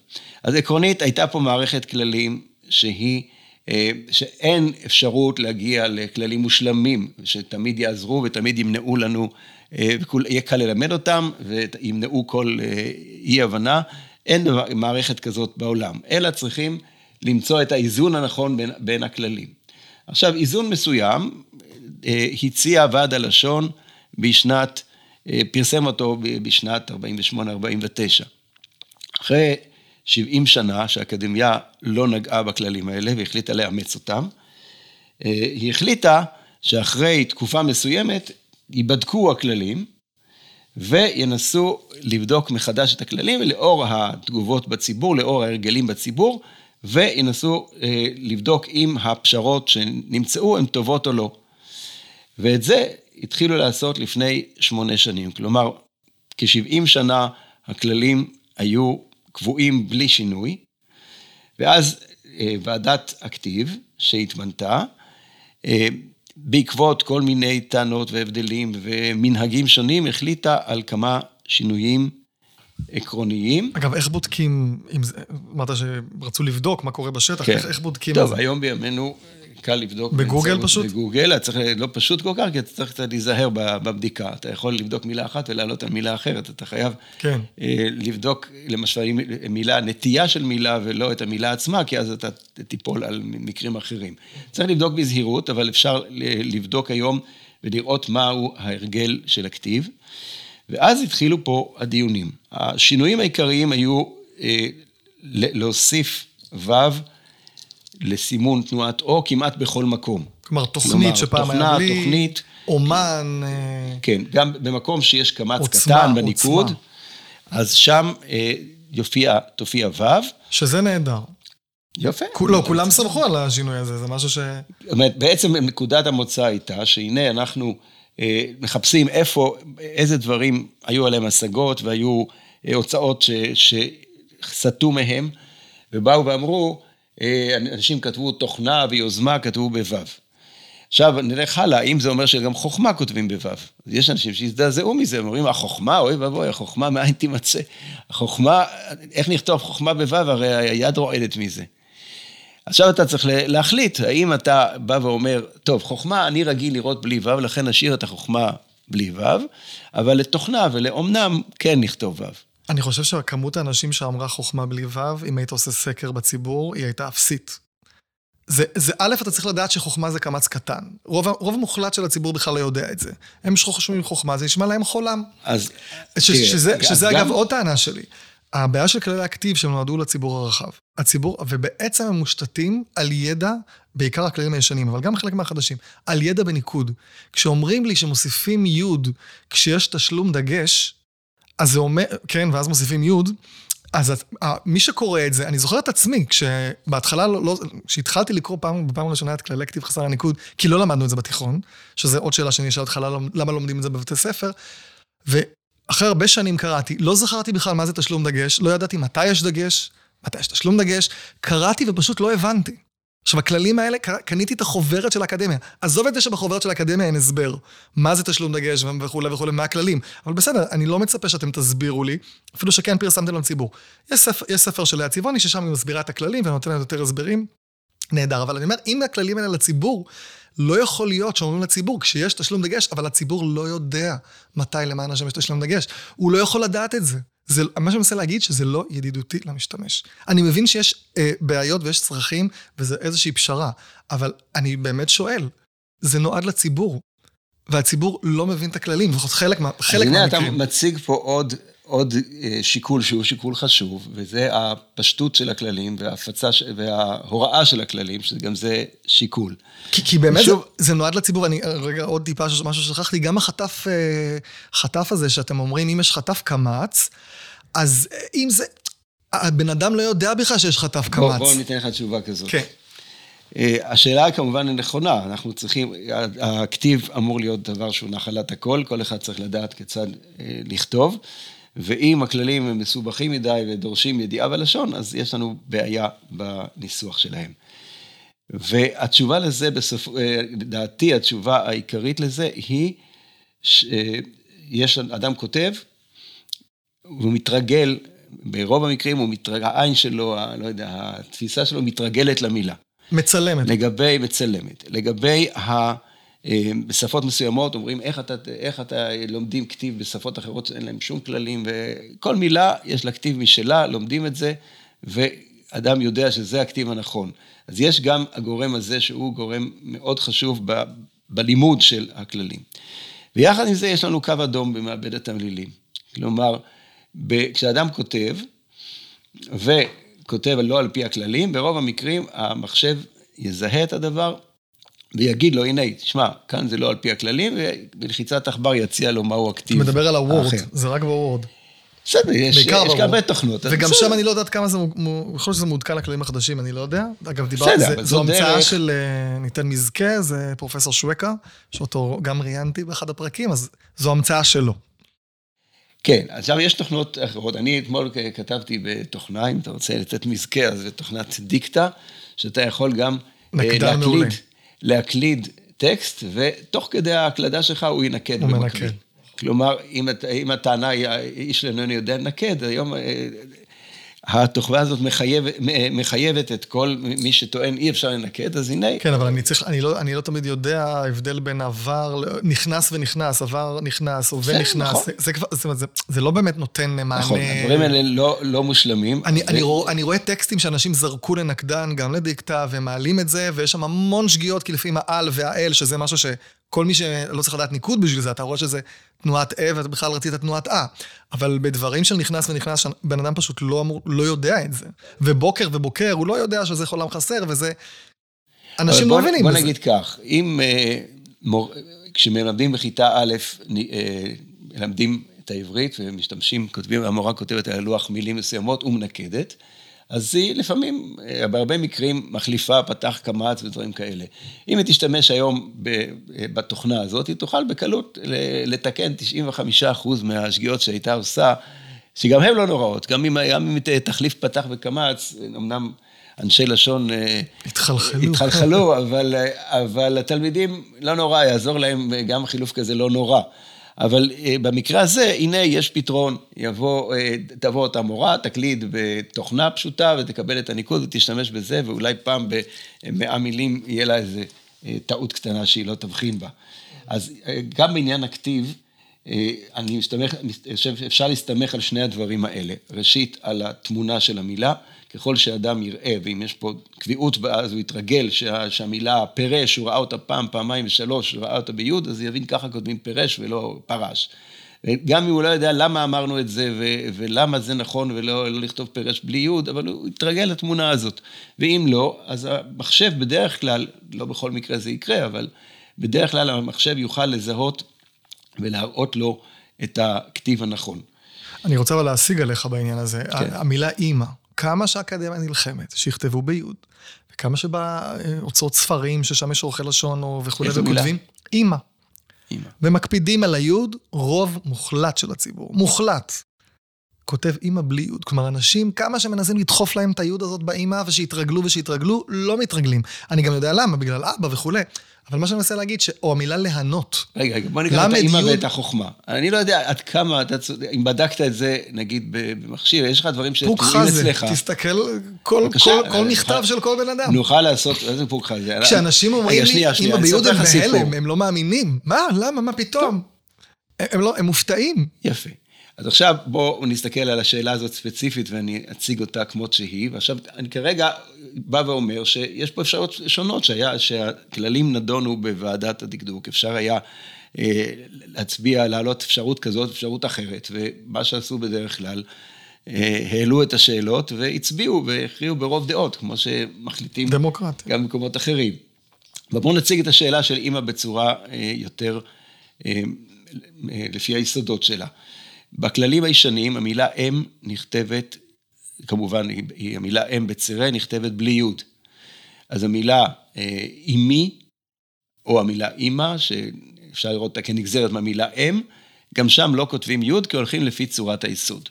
אז עקרונית הייתה פה מערכת כללים שהיא אה, שאין אפשרות להגיע לכללים מושלמים, שתמיד יעזרו ותמיד ימנעו לנו, אה, ויהיה קל ללמד אותם, וימנעו כל אה, אי-הבנה. אין מערכת כזאת בעולם, אלא צריכים למצוא את האיזון הנכון בין, בין הכללים. עכשיו, איזון מסוים הציע ועד הלשון בשנת, פרסם אותו בשנת 48-49. אחרי 70 שנה שהאקדמיה לא נגעה בכללים האלה והחליטה לאמץ אותם. אה, היא החליטה שאחרי תקופה מסוימת ייבדקו הכללים וינסו לבדוק מחדש את הכללים ולאור התגובות בציבור, לאור ההרגלים בציבור, וינסו אה, לבדוק אם הפשרות שנמצאו הן טובות או לא. ואת זה התחילו לעשות לפני שמונה שנים. כלומר, כ-70 שנה הכללים היו קבועים בלי שינוי, ואז אה, ועדת אקטיב שהתמנתה, אה, בעקבות כל מיני טענות והבדלים ומנהגים שונים, החליטה על כמה שינויים עקרוניים. אגב, איך בודקים, אם זה, אמרת שרצו לבדוק מה קורה בשטח, כן. איך, איך בודקים טוב, היום בימינו קל לבדוק. בגוגל פשוט? בגוגל, צריך, לא פשוט כל כך, כי אתה צריך קצת להיזהר בבדיקה. אתה יכול לבדוק מילה אחת ולעלות על מילה אחרת, אתה חייב כן. אה, לבדוק, למשל, מילה, נטייה של מילה ולא את המילה עצמה, כי אז אתה תיפול על מקרים אחרים. צריך לבדוק בזהירות, אבל אפשר לבדוק היום ולראות מהו ההרגל של הכתיב. ואז התחילו פה הדיונים. השינויים העיקריים היו אה, להוסיף ו' לסימון תנועת או כמעט בכל מקום. כלומר, תוכנית כלומר, שפעם תוכנה, היה בלי... תוכנית. אומן. אה, כן, גם במקום שיש קמץ עוצמה, קטן בניקוד, עוצמה. אז שם אה, יופיע, תופיע ו'. שזה נהדר. יפה. לא, כולם סמכו על השינוי הזה, זה משהו ש... זאת אומרת, בעצם נקודת המוצא הייתה שהנה אנחנו אה, מחפשים איפה, איזה דברים היו עליהם השגות והיו אה, הוצאות שסטו מהם, ובאו ואמרו, אנשים כתבו תוכנה ויוזמה, כתבו בו'. עכשיו, נלך הלאה, האם זה אומר שגם חוכמה כותבים בו'? יש אנשים שהזדעזעו מזה, הם אומרים, החוכמה, אוי ואבוי, החוכמה מאין תימצא? החוכמה, איך נכתוב חוכמה בו'? הרי היד רועדת מזה. עכשיו אתה צריך להחליט, האם אתה בא ואומר, טוב, חוכמה, אני רגיל לראות בלי ו', לכן נשאיר את החוכמה בלי ו', אבל לתוכנה ולאומנם כן נכתוב ו'. אני חושב שכמות האנשים שאמרה חוכמה בלי ו', אם היית עושה סקר בציבור, היא הייתה אפסית. זה, זה א', אתה צריך לדעת שחוכמה זה קמץ קטן. רוב, רוב המוחלט של הציבור בכלל לא יודע את זה. הם חושבים חוכמה, זה נשמע להם חולם. אז... ש, תראה, שזה, שזה גם... אגב עוד טענה שלי. הבעיה של כללי הכתיב שהם נועדו לציבור הרחב. הציבור, ובעצם הם מושתתים על ידע, בעיקר הכללים הישנים, אבל גם חלק מהחדשים, על ידע בניקוד. כשאומרים לי שמוסיפים י' כשיש תשלום דגש, אז זה אומר, כן, ואז מוסיפים י', אז את, מי שקורא את זה, אני זוכר את עצמי, כשבהתחלה, לא, לא, כשהתחלתי לקרוא פעם, בפעם הראשונה את כללי כתיב חסר הניקוד, כי לא למדנו את זה בתיכון, שזה עוד שאלה שאני אשאל אותך, למה לומדים את זה בבתי ספר, ואחרי הרבה שנים קראתי, לא זכרתי בכלל מה זה תשלום דגש, לא ידעתי מתי יש דגש, מתי יש תשלום דגש, קראתי ופשוט לא הבנתי. עכשיו, הכללים האלה, קניתי את החוברת של האקדמיה. עזוב את זה שבחוברת של האקדמיה אין הסבר. מה זה תשלום דגש וכולי וכולי, מה הכללים. אבל בסדר, אני לא מצפה שאתם תסבירו לי, אפילו שכן פרסמתם לציבור. יש ספר, יש ספר של לאה צבעוני, ששם היא מסבירה את הכללים ונותנת יותר הסברים. נהדר, אבל אני אומר, אם הכללים האלה לציבור, לא יכול להיות שאומרים לציבור, כשיש תשלום דגש, אבל הציבור לא יודע מתי למען השם יש תשלום דגש. הוא לא יכול לדעת את זה. זה, מה שאני מנסה להגיד, שזה לא ידידותי למשתמש. אני מבין שיש אה, בעיות ויש צרכים, וזה איזושהי פשרה, אבל אני באמת שואל, זה נועד לציבור, והציבור לא מבין את הכללים, לפחות חלק, מה, חלק מהמקרים. הנה אתה מציג פה עוד, עוד אה, שיקול שהוא שיקול חשוב, וזה הפשטות של הכללים וההפצה וההוראה של הכללים, שגם זה שיקול. כי, כי באמת שוב, זה, זה נועד לציבור, אני רגע עוד טיפה משהו ששכחתי, גם החטף, אה, חטף הזה שאתם אומרים, אם יש חטף קמץ, אז אם זה... הבן אדם לא יודע בכלל שיש חטף קמץ. בוא, בוא ניתן לך תשובה כזאת. כן. אה, השאלה כמובן נכונה, אנחנו צריכים, הכתיב אמור להיות דבר שהוא נחלת הכל, כל אחד צריך לדעת כיצד אה, לכתוב, ואם הכללים הם מסובכים מדי ודורשים ידיעה ולשון, אז יש לנו בעיה בניסוח שלהם. והתשובה לזה, בסוף, אה, לדעתי התשובה העיקרית לזה היא, שיש אדם כותב, הוא מתרגל, ברוב המקרים הוא מתרגל, העין שלו, לא יודע, התפיסה שלו מתרגלת למילה. מצלמת. לגבי, מצלמת. לגבי ה... אה, בשפות מסוימות אומרים איך אתה, איך אתה לומדים כתיב בשפות אחרות שאין להם שום כללים, וכל מילה יש לה כתיב משלה, לומדים את זה, ואדם יודע שזה הכתיב הנכון. אז יש גם הגורם הזה שהוא גורם מאוד חשוב ב, בלימוד של הכללים. ויחד עם זה יש לנו קו אדום במעבד התמלילים. כלומר, כשאדם כותב, וכותב לא על פי הכללים, ברוב המקרים המחשב יזהה את הדבר ויגיד לו, הנה, תשמע, כאן זה לא על פי הכללים, ובלחיצת עכבר יציע לו מהו האחר. אתה מדבר על הוורד, זה רק בוורד. בסדר, יש, יש הרבה תוכנות. וגם שם אני לא יודעת כמה זה, יכול להיות שזה מעודכן לכללים החדשים, אני לא יודע. אגב, דיברתי, זו המצאה של, אה, ניתן מזכה, זה פרופסור שווקה, שאותו גם ראיינתי באחד הפרקים, אז זו המצאה שלו. כן, עכשיו יש תוכנות אחרות. אני אתמול כתבתי בתוכנה, אם אתה רוצה לתת מזכה, אז זה תוכנת דיקטה, שאתה יכול גם אה, להקליד, להקליד טקסט, ותוך כדי ההקלדה שלך הוא ינקד במקביל. כלומר, אם, אם הטענה היא, איש איננו יודע לנקד, היום אה, התוכנה הזאת מחייבת, מחייבת את כל מי שטוען אי אפשר לנקד, אז הנה... כן, אבל אני צריך, אני לא, אני לא תמיד יודע ההבדל בין עבר, נכנס ונכנס, עבר נכנס, הווה נכנס, נכון. זה, זה, זה, זה, זה לא באמת נותן מענה... נכון, הדברים האלה לא, לא מושלמים. אני, ו... אני, רוא, אני רואה טקסטים שאנשים זרקו לנקדן, גם לדיקטה, ומעלים את זה, ויש שם המון שגיאות, כי לפעמים העל והאל, שזה משהו ש... כל מי שלא צריך לדעת ניקוד בשביל זה, אתה רואה שזה תנועת A ואתה בכלל רצית תנועת A. אבל בדברים של נכנס ונכנס, בן אדם פשוט לא, אמור, לא יודע את זה. ובוקר ובוקר, הוא לא יודע שזה חולם חסר, וזה... אנשים לא מבינים בוא נגיד כך, אם uh, מור... כשמלמדים בכיתה א', uh, מלמדים את העברית ומשתמשים, כותבים, המורה כותבת על הלוח מילים מסוימות ומנקדת, אז היא לפעמים, אה, בהרבה מקרים, מחליפה פתח קמץ ודברים כאלה. אם היא תשתמש היום בתוכנה הזאת, היא תוכל בקלות לתקן 95% מהשגיאות שהייתה עושה, שגם הן לא נוראות. גם אם, גם אם תחליף פתח וקמץ, אמנם אנשי לשון... אה, התחלחלו. התחלחלו, אבל, אבל התלמידים, לא נורא, יעזור להם גם חילוף כזה לא נורא. אבל אה, במקרה הזה, הנה יש פתרון, יבוא, אה, תבוא אותה מורה, תקליד בתוכנה פשוטה ותקבל את הניקוד ותשתמש בזה, ואולי פעם במאה מילים יהיה לה איזה אה, טעות קטנה שהיא לא תבחין בה. אז גם בעניין הכתיב, אני מסתמך, שאפשר להסתמך על שני הדברים האלה. ראשית, על התמונה של המילה. ככל שאדם יראה, ואם יש פה קביעות, אז הוא יתרגל שה, שהמילה פירש, הוא ראה אותה פעם, פעמיים ושלוש, הוא ראה אותה ביוד, אז יבין ככה כותבים פירש ולא פרש. גם אם הוא לא יודע למה אמרנו את זה ו- ולמה זה נכון ולא לא לכתוב פירש בלי יוד, אבל הוא יתרגל לתמונה הזאת. ואם לא, אז המחשב בדרך כלל, לא בכל מקרה זה יקרה, אבל בדרך כלל המחשב יוכל לזהות ולהראות לו את הכתיב הנכון. אני רוצה אבל להשיג עליך בעניין הזה. כן. המילה אימא, כמה שהאקדמיה נלחמת, שיכתבו ביוד, וכמה שבהוצאות ספרים, ששם יש עורכי לשון וכולי, וכותבים, אימא. אימא. ומקפידים על היוד, רוב מוחלט של הציבור. מוחלט. כותב אימא בלי יוד. כלומר, אנשים, כמה שמנסים לדחוף להם את היוד הזאת באימא, ושיתרגלו ושיתרגלו, לא מתרגלים. אני גם יודע למה, בגלל אבא וכולי. אבל מה שאני מנסה להגיד, ש... או המילה ליהנות. רגע, רגע, בוא נקרא את האימא יוד... ואת החוכמה. אני לא יודע עד כמה אתה צודק, אם בדקת את זה, נגיד, במכשיר, יש לך דברים שתלויים אצלך. פוק חזה, תסתכל, כל, כל, כל אה, מכתב של כל בן אדם. נוכל לעשות, איזה פוק חזה? כשאנשים אומרים לי, אימא ביוד הם בהלם, הם לא מאמינים. מה, למה, מה פתאום? הם, לא, הם מופתעים. יפה. אז עכשיו בואו נסתכל על השאלה הזאת ספציפית ואני אציג אותה כמות שהיא, ועכשיו אני כרגע בא ואומר שיש פה אפשרויות שונות שהיה, שהכללים נדונו בוועדת הדקדוק, אפשר היה אה, להצביע, להעלות אפשרות כזאת, אפשרות אחרת, ומה שעשו בדרך כלל, אה, העלו את השאלות והצביעו והכריעו ברוב דעות, כמו שמחליטים דמוקרט. גם במקומות אחרים. ובואו נציג את השאלה של אימא בצורה אה, יותר אה, לפי היסודות שלה. בכללים הישנים המילה אם נכתבת, כמובן היא המילה אם בצירה נכתבת בלי יוד. אז המילה אה, אימי, או המילה אימא, שאפשר לראות אותה כנגזרת מהמילה אם, גם שם לא כותבים יוד, כי הולכים לפי צורת היסוד.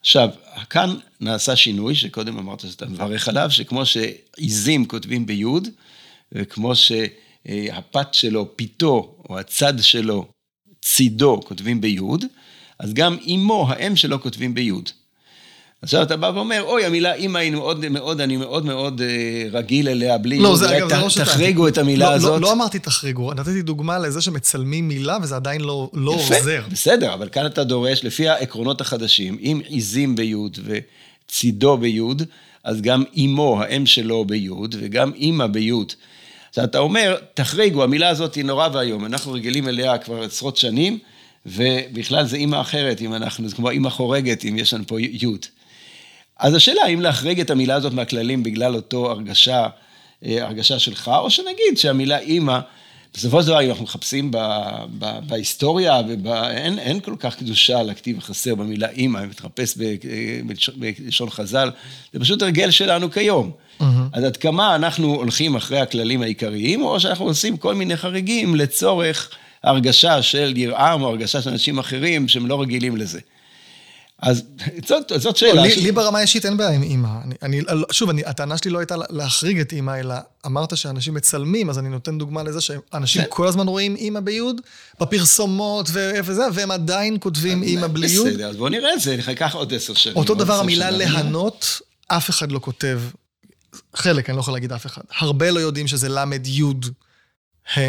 עכשיו, כאן נעשה שינוי, שקודם אמרת שאתה מברך עליו, שכמו שעיזים כותבים ביוד, וכמו שהפת שלו, פיתו, או הצד שלו, צידו, כותבים ביוד, אז גם אימו, האם שלו כותבים ביוד. עכשיו אתה בא ואומר, אוי, המילה אימא היא מאוד מאוד, אני מאוד מאוד אה, רגיל אליה, בלי... לא, זה אגב, זה לא שאתה... תחריגו את המילה לא, הזאת. לא, לא אמרתי תחריגו, נתתי דוגמה לזה שמצלמים מילה וזה עדיין לא, לא יפה, עוזר. בסדר, אבל כאן אתה דורש, לפי העקרונות החדשים, אם עיזים ביוד וצידו ביוד, אז גם אימו, האם שלו ביוד, וגם אימא ביוד. אז אתה אומר, תחריגו, המילה הזאת היא נורא ואיום, אנחנו רגילים אליה כבר עשרות שנים. ובכלל זה אימא אחרת, אם אנחנו, זה כמו אימא חורגת, אם יש לנו פה י'. אז השאלה האם להחריג את המילה הזאת מהכללים בגלל אותו הרגשה, אה, הרגשה שלך, או שנגיד שהמילה אימא, בסופו של דבר, אם אנחנו מחפשים ב, ב, בהיסטוריה, ואין אין כל כך קדושה לכתיב החסר במילה אימא, אם מתחפש אה, בלשון חז"ל, זה פשוט הרגל שלנו כיום. Mm-hmm. אז עד כמה אנחנו הולכים אחרי הכללים העיקריים, או שאנחנו עושים כל מיני חריגים לצורך... הרגשה של ירעם או הרגשה של אנשים אחרים שהם לא רגילים לזה. אז זאת, זאת שאלה. לא, לי, ש... לי ברמה האישית אין בעיה עם אימא. אני, אני, שוב, אני, הטענה שלי לא הייתה להחריג את אימא, אלא אמרת שאנשים מצלמים, אז אני נותן דוגמה לזה שאנשים כן. כל הזמן רואים אימא ביוד, בפרסומות ו- וזה, והם עדיין כותבים אימא בלי יוד. בסדר, אז בואו נראה את זה, ייקח עוד עשר שנים. אותו דבר המילה ליהנות, אף אחד לא כותב, חלק, אני לא יכול להגיד אף אחד. הרבה לא יודעים שזה למד יוד ה',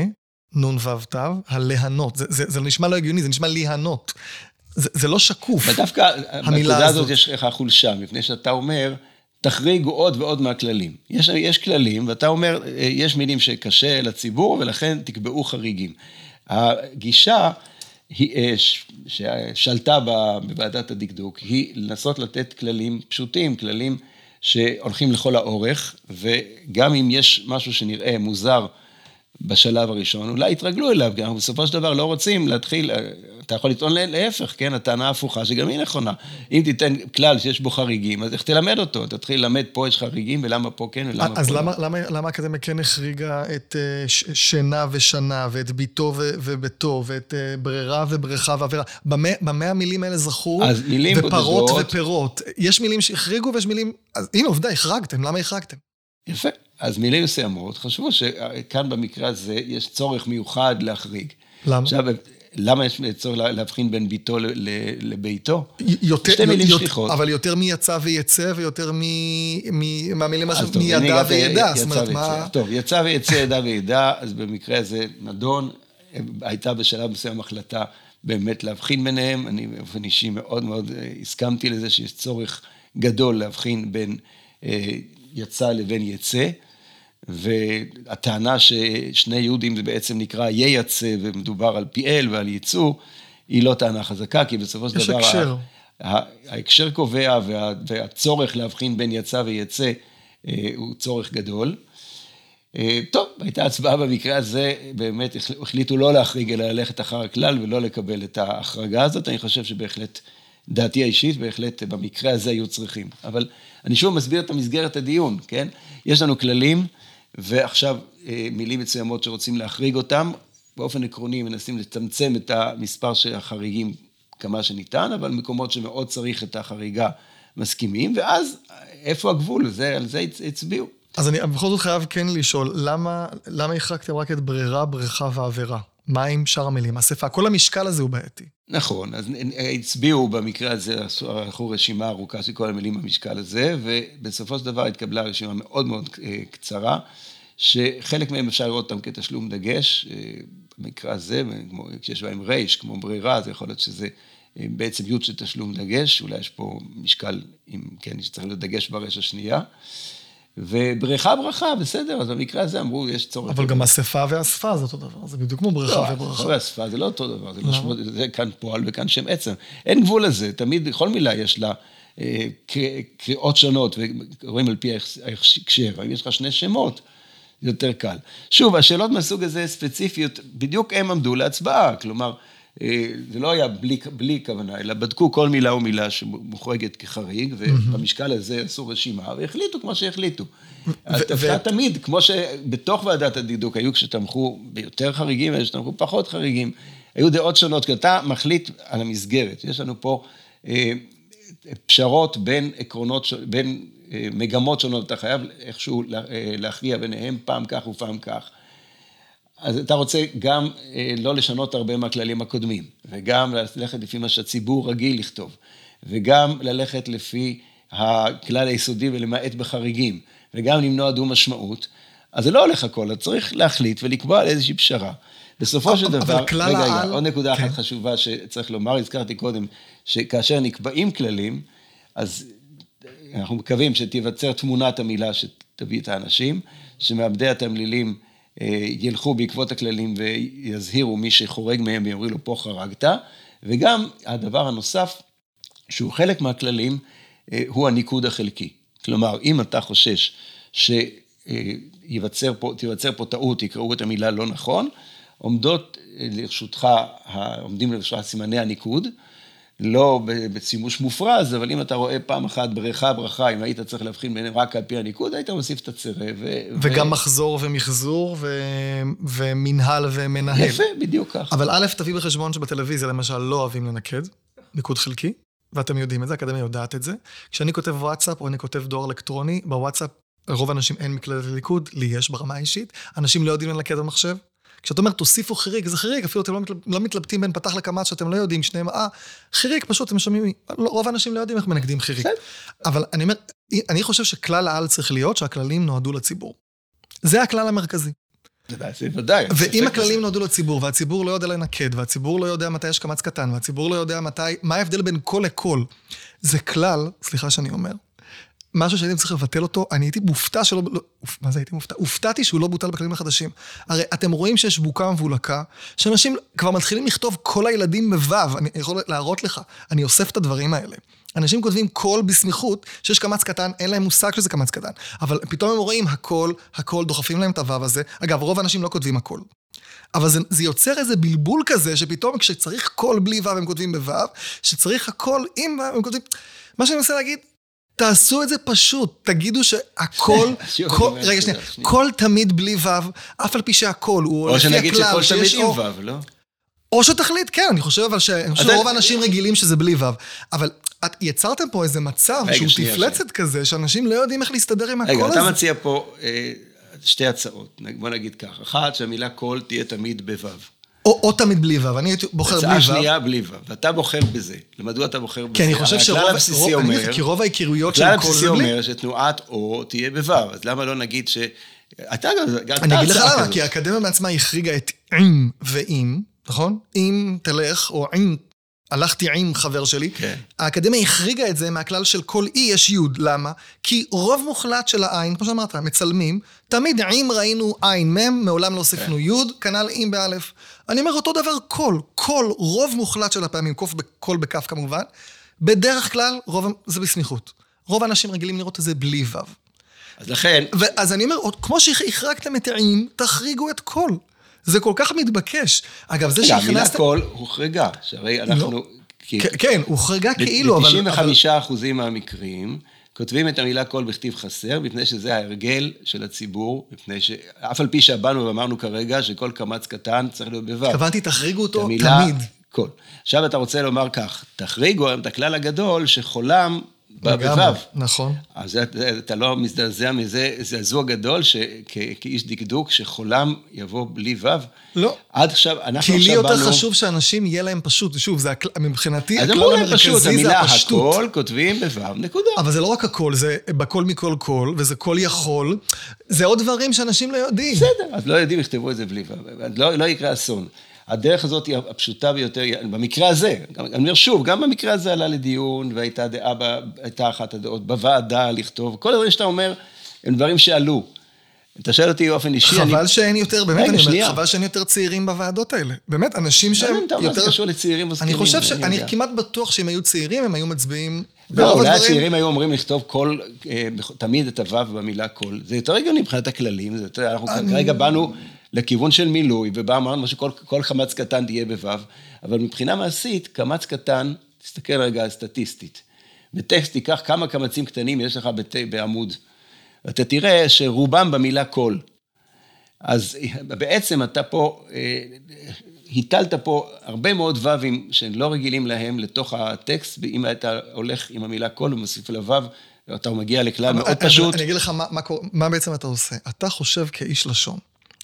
נ"ו תו, הליהנות. זה, זה, זה נשמע לא הגיוני, זה נשמע ליהנות. זה, זה לא שקוף, ודווקא בנקודה הזאת יש לך חולשה, מפני שאתה אומר, תחריגו עוד ועוד מהכללים. יש, יש כללים, ואתה אומר, יש מילים שקשה לציבור, ולכן תקבעו חריגים. הגישה היא, אה, ששלטה בוועדת הדקדוק, היא לנסות לתת כללים פשוטים, כללים שהולכים לכל האורך, וגם אם יש משהו שנראה מוזר, בשלב הראשון, אולי יתרגלו אליו, כי אנחנו בסופו של דבר לא רוצים להתחיל, אתה יכול לטעון להפך, כן, הטענה ההפוכה, שגם היא נכונה. אם תיתן כלל שיש בו חריגים, אז איך תלמד אותו? תתחיל ללמד פה יש חריגים, ולמה פה כן, ולמה אז פה למה, לא. למה, למה האקדמיה כן החריגה את אה, שינה ושנה, ואת ביתו וביתו, ואת אה, ברירה ובריכה ועבירה? במה, במה המילים האלה זכו? אז מילים ופרות בודדות. ופירות. יש מילים שהחריגו ויש מילים... אז הנה, עובדה, החרגתם, למה החרגתם? יפה. אז מילים מסוימות, חשבו שכאן במקרה הזה יש צורך מיוחד להחריג. למה? עכשיו, למה יש צורך להבחין בין ביתו לביתו? יותר, שתי מילים שכיחות. אבל יותר מיצא ויצא ויותר מ, מ, מהמילים מידע וידע. זאת אומרת, מה... טוב, יצא ויצא, ידע וידע, אז במקרה הזה נדון, הייתה בשלב מסוים החלטה באמת להבחין ביניהם. אני באופן אישי מאוד מאוד הסכמתי לזה שיש צורך גדול להבחין בין יצא לבין יצא. והטענה ששני יהודים זה בעצם נקרא ייצא ומדובר על פיאל ועל ייצוא, היא לא טענה חזקה, כי בסופו של דבר... יש הקשר. ההקשר קובע וה, והצורך להבחין בין יצא ויצא אה, הוא צורך גדול. אה, טוב, הייתה הצבעה במקרה הזה, באמת החליטו לא להחריג, אלא ללכת אחר הכלל ולא לקבל את ההחרגה הזאת. אני חושב שבהחלט, דעתי האישית, בהחלט במקרה הזה היו צריכים. אבל אני שוב מסביר את המסגרת הדיון, כן? יש לנו כללים, ועכשיו אה, מילים מסוימות שרוצים להחריג אותם. באופן עקרוני מנסים לצמצם את המספר של החריגים כמה שניתן, אבל מקומות שמאוד צריך את החריגה מסכימים, ואז איפה הגבול? זה, על זה הצביעו. אז אני בכל זאת חייב כן לשאול, למה, למה החרקתם רק את ברירה, בריכה ועבירה? מה עם שאר המילים? אספה, כל המשקל הזה הוא בעייתי. נכון, אז הצביעו במקרה הזה, ערכו רשימה ארוכה של כל המילים במשקל הזה, ובסופו של דבר התקבלה רשימה מאוד מאוד אה, קצרה, שחלק מהם אפשר לראות אותם כתשלום דגש, אה, במקרה הזה, כשיש בהם רייש, כמו ברירה, אז יכול להיות שזה אה, בעצם י' של תשלום דגש, אולי יש פה משקל, אם כן, שצריך להיות דגש ברש השנייה. ובריכה ברכה, בסדר, אז במקרה הזה אמרו, יש צורך... אבל גם אספה ואספה זה אותו דבר, זה בדיוק כמו בריכה וברכה. לא, אספה זה לא אותו דבר, זה, לא זה כאן פועל וכאן שם עצם. אין גבול לזה, תמיד, כל מילה יש לה אה, קריאות שונות, ורואים על פי ההקשר, אם יש לך שני שמות, יותר קל. שוב, השאלות מהסוג הזה ספציפיות, בדיוק הם עמדו להצבעה, כלומר, זה לא היה בלי, בלי כוונה, אלא בדקו כל מילה ומילה שמוחרגת כחריג, ובמשקל הזה עשו רשימה, והחליטו כמו שהחליטו. אפשר תמיד, כמו שבתוך ועדת הדידוק היו כשתמכו ביותר חריגים, היו שתמכו פחות חריגים, היו דעות שונות, כי אתה מחליט על המסגרת. יש לנו פה אה, פשרות בין עקרונות, בין אה, מגמות שונות, אתה חייב איכשהו להכריע ביניהם פעם כך ופעם כך. אז אתה רוצה גם אה, לא לשנות הרבה מהכללים הקודמים, וגם ללכת לפי מה שהציבור רגיל לכתוב, וגם ללכת לפי הכלל היסודי ולמעט בחריגים, וגם למנוע דו משמעות, אז זה לא הולך הכל, אתה צריך להחליט ולקבוע על איזושהי פשרה. בסופו של דבר, רגע, רגע, עוד נקודה אחת כן. חשובה שצריך לומר, הזכרתי קודם, שכאשר נקבעים כללים, אז אנחנו מקווים שתיווצר תמונת המילה שתביא את האנשים, שמעבדי התמלילים אה, ילכו בעקבות הכללים ויזהירו מי שחורג מהם ויאמרו לו פה חרגת, וגם הדבר הנוסף, שהוא חלק מהכללים, אה, הוא הניקוד החלקי. כלומר, אם אתה חושש שתיווצר פה, פה טעות, יקראו את המילה לא נכון, עומדות לרשותך, עומדים לרשותך סימני הניקוד, לא בשימוש מופרז, אבל אם אתה רואה פעם אחת בריכה ברכה, אם היית צריך להבחין ביניהם רק על פי הניקוד, היית מוסיף את הצירה. ו... וגם ו... מחזור ומחזור ו... ומנהל ומנהל. יפה, בדיוק ככה. אבל א', תביא בחשבון שבטלוויזיה למשל לא אוהבים לנקד, ניקוד חלקי, ואתם יודעים את זה, האקדמיה יודעת את זה. כשאני כותב וואטסאפ או אני כותב דואר אלקטרוני, בוואטסאפ לרוב האנשים אין מקלדת לליכוד, לי יש ברמה האישית. אנשים לא יודעים לנקד במחשב, כשאתה אומר תוסיפו חריג, זה חריג, אפילו אתם לא, מתלב, לא מתלבטים בין פתח לקמץ שאתם לא יודעים, שניהם, אה, חריג, פשוט אתם שומעים, לא, רוב האנשים לא יודעים איך מנגדים חריג. אבל אני אומר, אני חושב שכלל העל צריך להיות שהכללים נועדו לציבור. זה הכלל המרכזי. ודאי. ואם הכללים נועדו לציבור, והציבור לא יודע לנקד, והציבור לא יודע מתי יש קמץ קטן, והציבור לא יודע מתי, מה ההבדל בין כל לכל, זה כלל, סליחה שאני אומר, משהו שהייתי צריך לבטל אותו, אני הייתי מופתע שלא, לא, מה זה הייתי מופתע? הופתעתי שהוא לא בוטל בכללים החדשים. הרי אתם רואים שיש בוקה מבולקה, שאנשים כבר מתחילים לכתוב כל הילדים בו', אני יכול להראות לך, אני אוסף את הדברים האלה. אנשים כותבים קול בסמיכות, שיש קמץ קטן, אין להם מושג שזה קמץ קטן. אבל פתאום הם רואים הכל, הכל, דוחפים להם את הו' הזה. אגב, רוב האנשים לא כותבים הכל. אבל זה, זה יוצר איזה בלבול כזה, שפתאום כשצריך קול בלי ו' הם כותבים בו', שצריך הכל עם ו' הם כותבים... מה שאני מנסה להגיד, תעשו את זה פשוט, תגידו שהכל, כל, רגע שנייה, כל תמיד בלי ו', אף על פי שהכל הוא לפי הכלל, או שנגיד שכל תמיד עם ו', לא? או שתחליט, כן, אני חושב אבל ש... אני חושב שרוב האנשים רגילים שזה בלי ו', אבל את יצרתם פה איזה מצב שהוא תפלצת כזה, שאנשים לא יודעים איך להסתדר עם הקול הזה. רגע, אתה מציע פה אה, שתי הצעות, בוא נגיד כך. אחת, שהמילה קול תהיה תמיד בו'. או, או תמיד בלי ו', אני הייתי בוחר בלי ו'. הצעה שנייה בלי ו', ואתה בוחר בזה. מדוע אתה בוחר בזה? כי אני חושב שרוב, הבסיסי אומר, כי רוב ההיכרויות של כל זה בלי. הכלל הבסיסי אומר שתנועת או תהיה בו', אז למה לא נגיד ש... אתה גם... אני אגיד לך למה, כי האקדמיה בעצמה החריגה את עם ועם, נכון? אם תלך, או עם הלכתי עם חבר שלי, כן. האקדמיה החריגה את זה מהכלל של כל אי יש יוד. למה? כי רוב מוחלט של העין, כמו שאמרת, מצלמים, תמיד עם ראינו עין מ', מעולם לא הוספנו כן. יוד, כנ"ל אם באלף. אני אומר אותו דבר כל, כל, רוב מוחלט של הפעמים, קוף בכל בכף כמובן, בדרך כלל, רוב, זה בסמיכות. רוב האנשים רגילים לראות את זה בלי וו. אז לכן... אז אני אומר, כמו שהחרגתם את העין, תחריגו את כל. זה כל כך מתבקש. אגב, זה שהכנסת... המילה כל הוחרגה, שהרי אנחנו... לא. כן, הוחרגה כאילו, אבל... ב-95 אחוזים מהמקרים, כותבים את המילה קול בכתיב חסר, מפני שזה ההרגל של הציבור, מפני ש... אף על פי שבאנו ואמרנו כרגע שכל קמץ קטן צריך להיות בו'. התכוונתי, תחריגו אותו המילה תמיד. קול. עכשיו אתה רוצה לומר כך, תחריגו את הכלל הגדול שחולם בו'. נכון. אז אתה לא מזדעזע מזה, זעזוע גדול, כאיש דקדוק, שחולם יבוא בלי ו'? לא. עד עכשיו, אנחנו עכשיו באנו... כי לי יותר. חשוב שאנשים יהיה להם פשוט, שוב, זה מבחינתי, הכלל המרכזי פשוט, זה הפשטות. הכל כותבים בו', נקודה. אבל זה לא רק הכל, זה בכל מכל כל, וזה כל יכול, זה עוד דברים שאנשים לא יודעים. בסדר, אז לא יודעים, יכתבו את זה בלי ו', לא, לא יקרה אסון. הדרך הזאת היא הפשוטה ביותר, במקרה הזה, אני אומר שוב, גם במקרה הזה עלה לדיון, והייתה דעה, הייתה אחת הדעות בוועדה לכתוב, כל הדברים שאתה אומר, הם דברים שעלו. אתה שואל אותי באופן אישי, חבל אני... שאין יותר, באמת, רגע, אני אומר, חבל שאין יותר צעירים בוועדות האלה. באמת, אנשים שהם יותר... מה זה קשור לצעירים וזקנים? אני חושב ש... אני יודע. כמעט בטוח שאם היו צעירים, הם היו מצביעים... לא, אולי הדברים... הצעירים היו אומרים לכתוב כל, אה, תמיד את הוו במילה כל. זה יותר הגיוני מבחינת הכללים, זה יותר, אנחנו אני... כרגע באנו... לכיוון של מילוי, ובא אמרנו שכל חמץ קטן תהיה בו', אבל מבחינה מעשית, קמץ קטן, תסתכל רגע סטטיסטית. בטקסט תיקח כמה קמצים קטנים יש לך בת, בעמוד. ואתה תראה שרובם במילה קול. אז בעצם אתה פה, אה, הטלת פה הרבה מאוד ו"ים שלא רגילים להם לתוך הטקסט, ואם אתה הולך עם המילה קול ומוסיף לו"ו, אתה מגיע לכלל מאוד פשוט. אני אגיד לך מה, מה, מה בעצם אתה עושה. אתה חושב כאיש לשון.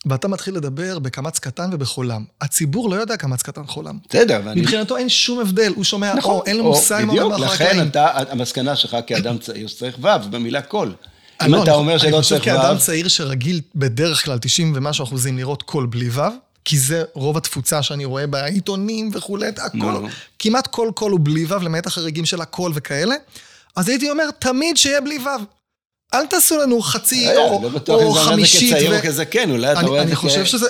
ואתה מתחיל לדבר בקמץ קטן ובחולם. הציבור לא יודע קמץ קטן חולם. בסדר, ואני... מבחינתו אין שום הבדל, הוא שומע, נכון, או, אין לו מושג מה מאחורי הקלעים. בדיוק, לכן אתה, המסקנה שלך כאדם צעיר שצריך ו' במילה קול. אם לא, אתה אומר שלא צריך ו'... אני חושב כאדם צעיר שרגיל בדרך כלל 90 ומשהו אחוזים לראות כל בלי ו', כי זה רוב התפוצה שאני רואה בעיתונים וכולי, הכל, כמעט כל כל הוא בלי ו', למעט החריגים של הכול וכאלה. אז הייתי אומר, תמיד שיהיה בלי ו'. אל תעשו לנו חצי אה, או, או חמישית. לא בטוח אם זה כצעיר או כזקן, אולי אתה רואה את זה אני חושב שזה,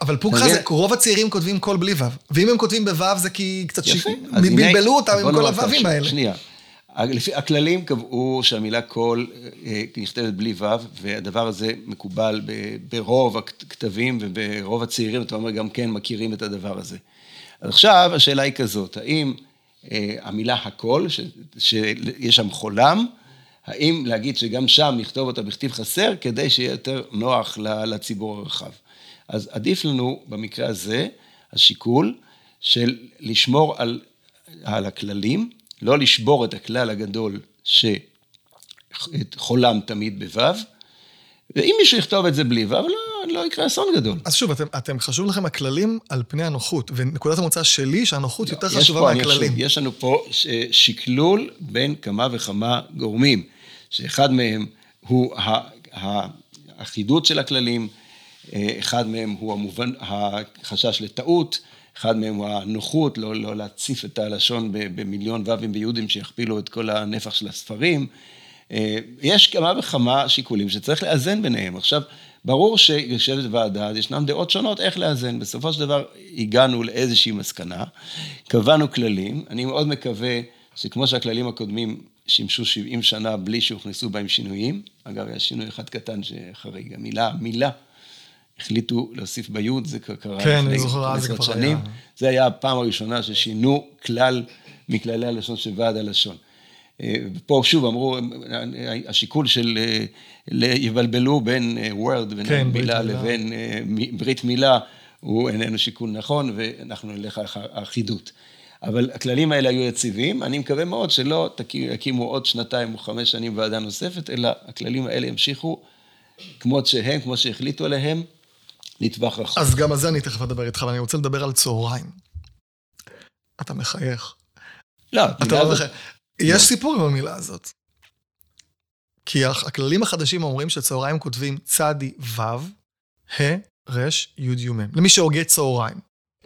אבל פוק חזי, רוב הצעירים כותבים כל בלי וו. ואם הם כותבים בוו זה כי קצת בלבלו אותם עם כל הווים האלה. שנייה. לפי הכללים קבעו שהמילה קול אה, נכתבת בלי וו, והדבר הזה מקובל ברוב הכתבים וברוב הצעירים, אתה אומר גם כן מכירים את הדבר הזה. אז עכשיו השאלה היא כזאת, האם אה, המילה הקול, שיש שם חולם, האם להגיד שגם שם נכתוב אותה בכתיב חסר, כדי שיהיה יותר נוח לציבור הרחב. אז עדיף לנו במקרה הזה השיקול של לשמור על, על הכללים, לא לשבור את הכלל הגדול שחולם תמיד בו', ואם מישהו יכתוב את זה בלי ו', לא, לא יקרה אסון גדול. אז שוב, אתם, אתם חשוב לכם הכללים על פני הנוחות, ונקודת המוצא שלי שהנוחות לא, יותר חשובה פה, מהכללים. יש לנו פה שקלול בין כמה וכמה גורמים. שאחד מהם הוא האחידות של הכללים, אחד מהם הוא המובן, החשש לטעות, אחד מהם הוא הנוחות, לא, לא להציף את הלשון במיליון ו"ים ביהודים שיכפילו את כל הנפח של הספרים. יש כמה וכמה שיקולים שצריך לאזן ביניהם. עכשיו, ברור שיושבת ועדה, אז ישנן דעות שונות איך לאזן. בסופו של דבר הגענו לאיזושהי מסקנה, קבענו כללים, אני מאוד מקווה שכמו שהכללים הקודמים שימשו 70 שנה בלי שהוכנסו בהם שינויים. אגב, היה שינוי אחד קטן שחריג, המילה, מילה, החליטו להוסיף ביוד, זה קרה כן, לפני עשרות שנים. היה. זה היה הפעם הראשונה ששינו כלל מכללי הלשון של ועד הלשון. אה, ופה שוב אמרו, השיקול של אה, יבלבלו בין word, בין כן, מילה לבין אה, ברית מילה, הוא איננו שיקול נכון, ואנחנו נלך על האחידות. אבל הכללים האלה היו יציבים, אני מקווה מאוד שלא יקימו עוד שנתיים או חמש שנים ועדה נוספת, אלא הכללים האלה ימשיכו כמות שהם, כמו שהחליטו עליהם, לטווח רחוק. אז גם על זה אני תכף אדבר איתך, ואני רוצה לדבר על צהריים. אתה מחייך. לא, אתה לא מחייך. יש סיפור עם המילה הזאת. כי הכללים החדשים אומרים שצהריים כותבים צדי ו', ה', ר', י', י', מ'. למי שהוגה צהריים.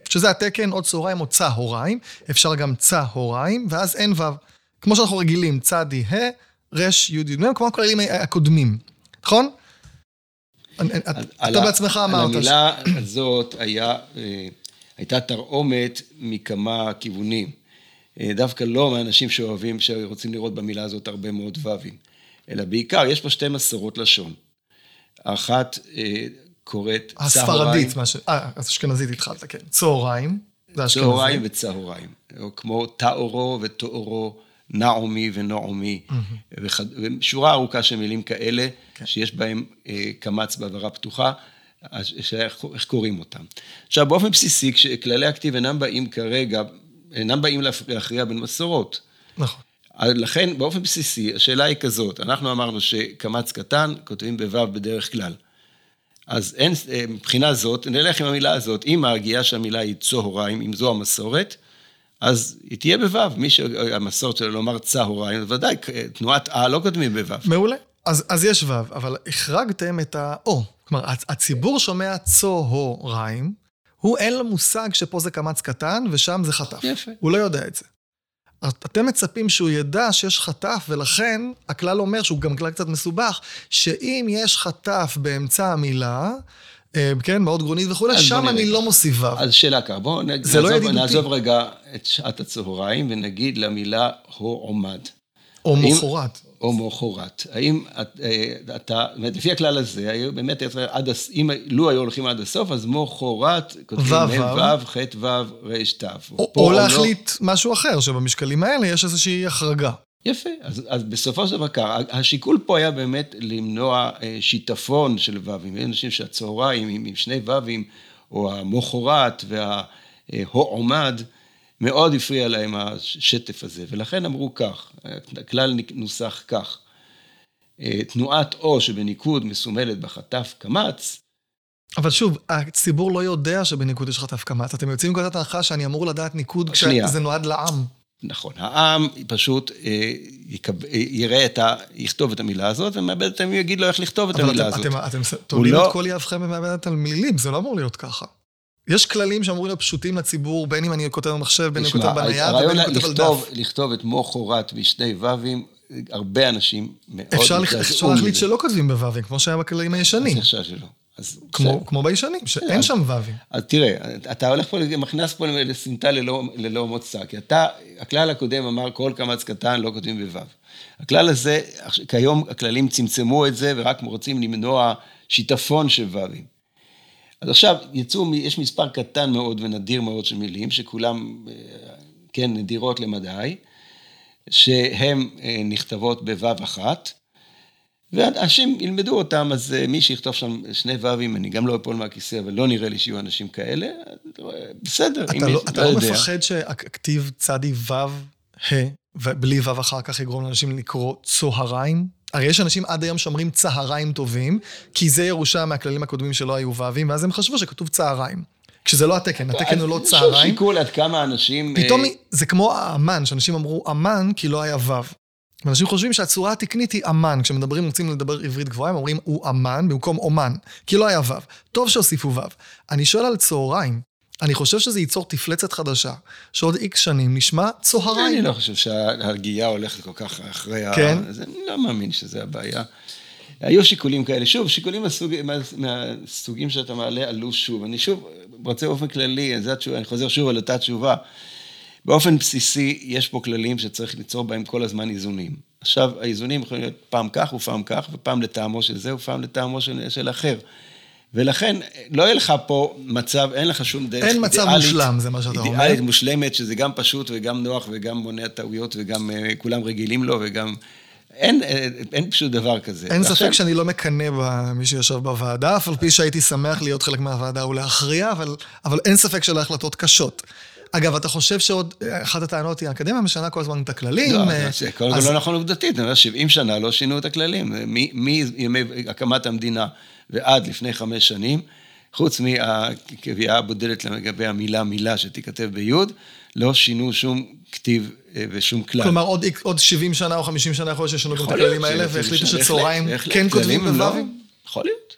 שזה התקן, או צהריים או צהריים, אפשר גם צהריים, ואז אין ו'. כמו שאנחנו רגילים, צדי, ה', ר', י', י', מ', כמו הכללים הכותמים, נכון? אתה בעצמך אמרת. על המילה הזאת אה, הייתה תרעומת מכמה כיוונים. אה, דווקא לא מאנשים שאוהבים, שרוצים לראות במילה הזאת הרבה מאוד ו"ים, אלא בעיקר, יש פה שתי מסורות לשון. האחת אה, קוראת צהריים. הספרדית, ש... אה, אשכנזית התחלת, כן. צהריים, זה אשכנזית. צהריים וצהריים. כמו טאורו וטאורו, נעמי ונעמי, mm-hmm. ושורה ארוכה של מילים כאלה, כן. שיש בהם אה, קמץ בעברה פתוחה, איך קוראים אותם. עכשיו, באופן בסיסי, כשכללי הכתיב אינם באים כרגע, אינם באים להכריע בין מסורות. נכון. לכן, באופן בסיסי, השאלה היא כזאת, אנחנו אמרנו שקמץ קטן, כותבים בו' בדרך כלל. אז אין, אה, מבחינה זאת, נלך עם המילה הזאת, אם ההגייה של המילה היא צהריים, אם זו המסורת, אז היא תהיה בו', מי שהמסורת שלו לומר צהריים, ודאי, תנועת א לא כותבים בו'. מעולה. אז, אז יש ו', אבל החרגתם את ה-או. כלומר, הציבור שומע צהריים, הוא אין לו מושג שפה זה קמץ קטן ושם זה חטף. יפה. הוא לא יודע את זה. אתם מצפים שהוא ידע שיש חטף, ולכן הכלל אומר, שהוא גם כלל קצת מסובך, שאם יש חטף באמצע המילה, אה, כן, מאוד גרונית וכולי, שם אני לא מוסיף. אז שאלה ככה, בואו לא נעזוב, לא נעזוב רגע את שעת הצהריים ונגיד למילה הו עומד. או מחרת. או מחרת. האם אה, אתה, באמת, לפי הכלל הזה, היו באמת, עד, אם לו היו הולכים עד הסוף, אז מחרת, כותבים מ' ו', ח' ו', ר' ת'. או, או לא- להחליט לא... משהו אחר, שבמשקלים האלה יש איזושהי החרגה. יפה, אז, אז בסופו של דבר ככה, השיקול פה היה באמת למנוע אה, שיטפון של ו"ים, אנשים שהצהריים עם, עם שני ו"ים, או המוחרת והעומד, מאוד הפריע להם השטף הזה, ולכן אמרו כך, הכלל נוסח כך, אה, תנועת או שבניקוד מסומלת בחטף קמץ, אבל שוב, הציבור לא יודע שבניקוד יש חטף קמץ. אתם יוצאים מנקודת ההנחה שאני אמור לדעת ניקוד כשזה נועד לעם. נכון, העם פשוט אה, יקב, אה, יראה את ה... יכתוב את המילה הזאת, ומאבד את המילה, יגיד לו איך לכתוב את המילה אתם, הזאת. אבל אתם תולים לא... את כל יהבכם ומאבדת על מילים, זה לא אמור להיות ככה. יש כללים שאמורים להיות פשוטים לציבור, בין אם אני כותב במחשב, בין אם אני כותב בנייד, ובין אם אני כותב על דף. לכתוב את מו חורת בשני ו"ים, הרבה אנשים מאוד אפשר להחליט שלא כותבים בו"ים, כמו שהיה בכללים הישנים. אז שלא. אז כמו, כמו בישנים, שאין שם ו"ים. אז תראה, אתה הולך פה, מכנס פה לסמטה ללא, ללא מוצא, כי אתה, הכלל הקודם אמר כל קמץ קטן לא כותבים בו"ו. הכלל הזה, כיום הכללים צמצמו את זה ורק רוצים למנוע שיטפון של ו"ים. אז עכשיו, יצאו, יש מספר קטן מאוד ונדיר מאוד של מילים, שכולם, אה, כן, נדירות למדי, שהן אה, נכתבות בו"ו אחת. ואנשים ילמדו אותם, אז אה, מי שיכתוב שם שני ו"ים, אני גם לא אפול מהכיסא, אבל לא נראה לי שיהיו אנשים כאלה, בסדר, אתה לא, אתה לא, לא מפחד שהכתיב צדי ו"ו, ה', ובלי ו"ו אחר כך יגרום לאנשים לקרוא צוהריים? הרי יש אנשים עד היום שאומרים צהריים טובים, כי זה ירושה מהכללים הקודמים שלא היו ו"ים, ואז הם חשבו שכתוב צהריים. כשזה לא התקן, התקן הוא לא צהריים. יש שיקול עד כמה אנשים... פתאום זה כמו האמן, שאנשים אמרו אמן כי לא היה ו"ו. אנשים חושבים שהצורה התקנית היא אמן. כשמדברים, רוצים לדבר עברית גבוהה, הם אומרים הוא אמן במקום אומן, כי לא היה ו'. טוב שהוסיפו ו'. אני שואל על צהריים. אני חושב שזה ייצור תפלצת חדשה, שעוד איקס שנים נשמע צהריים. אני לא חושב שהרגיעה הולכת כל כך אחרי כן? ה... אני לא מאמין שזה הבעיה. היו שיקולים כאלה. שוב, שיקולים מהסוג, מה, מהסוגים שאתה מעלה עלו שוב. אני שוב רוצה באופן כללי, התשובה, אני חוזר שוב על אותה תשובה. באופן בסיסי, יש פה כללים שצריך ליצור בהם כל הזמן איזונים. עכשיו, האיזונים יכולים להיות פעם כך ופעם כך, ופעם לטעמו של זה ופעם לטעמו של, של אחר. ולכן, לא יהיה לך פה מצב, אין לך שום דרך אידיאלית. אין מצב אידיאלית, מושלם, זה מה שאתה אומר. אידיאלית מושלמת, שזה גם פשוט וגם נוח וגם מונע טעויות וגם uh, כולם רגילים לו וגם... אין, אין, אין פשוט דבר כזה. אין. ספק שאני לא מקנא במי שישב בוועדה, אף על פי שהייתי שמח להיות חלק מהוועדה ולהכריע, אבל, אבל אין ספק שלא החלטות קשות. אגב, אתה חושב שעוד, אחת הטענות היא, האקדמיה משנה כל הזמן את הכללים. לא, אה, זה קודם כל לא נכון עובדתית, 70 שנה לא שינו את הכללים. מימי הקמת המדינה ועד לפני חמש שנים, חוץ מהקביעה הבודדת לגבי המילה מילה שתיכתב ביוד, לא שינו שום כתיב אה, ושום כלל. כלומר, עוד, עוד 70 שנה או 50 שנה יכול להיות שישנו גם את הכללים האלה, והחליטו שצהריים כן כותבים בו"בים? יכול להיות,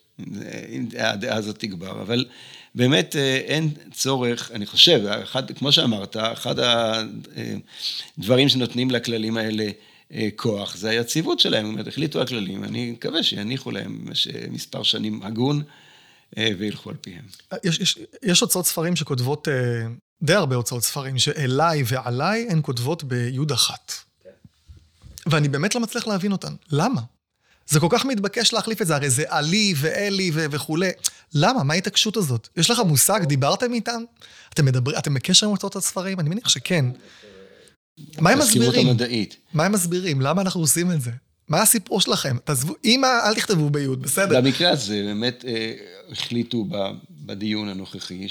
אם הדעה הזאת תגבר, אבל באמת אה, אין צורך, אני חושב, אחד, כמו שאמרת, אחד הדברים שנותנים לכללים האלה אה, כוח, זה היציבות שלהם, זאת אומרת, החליטו הכללים, אני מקווה שיניחו להם מספר שנים הגון וילכו על פיהם. יש, יש, יש הוצאות ספרים שכותבות די הרבה הוצאות ספרים, שאליי ועליי הן כותבות ביוד אחת. כן. ואני באמת לא מצליח להבין אותן. למה? זה כל כך מתבקש להחליף את זה, הרי זה עלי ואלי ו- וכולי. למה? מה ההתעקשות הזאת? יש לך מושג? דיברתם איתם? אתם, מדבר, אתם בקשר עם הוצאות הספרים? אני מניח שכן. מה הם מסבירים? המדעית. מה הם מסבירים? למה אנחנו עושים את זה? מה הסיפור שלכם? תעזבו, אמא, אל תכתבו ביוד, בסדר. במקרה הזה, באמת אה, החליטו בדיון הנוכחי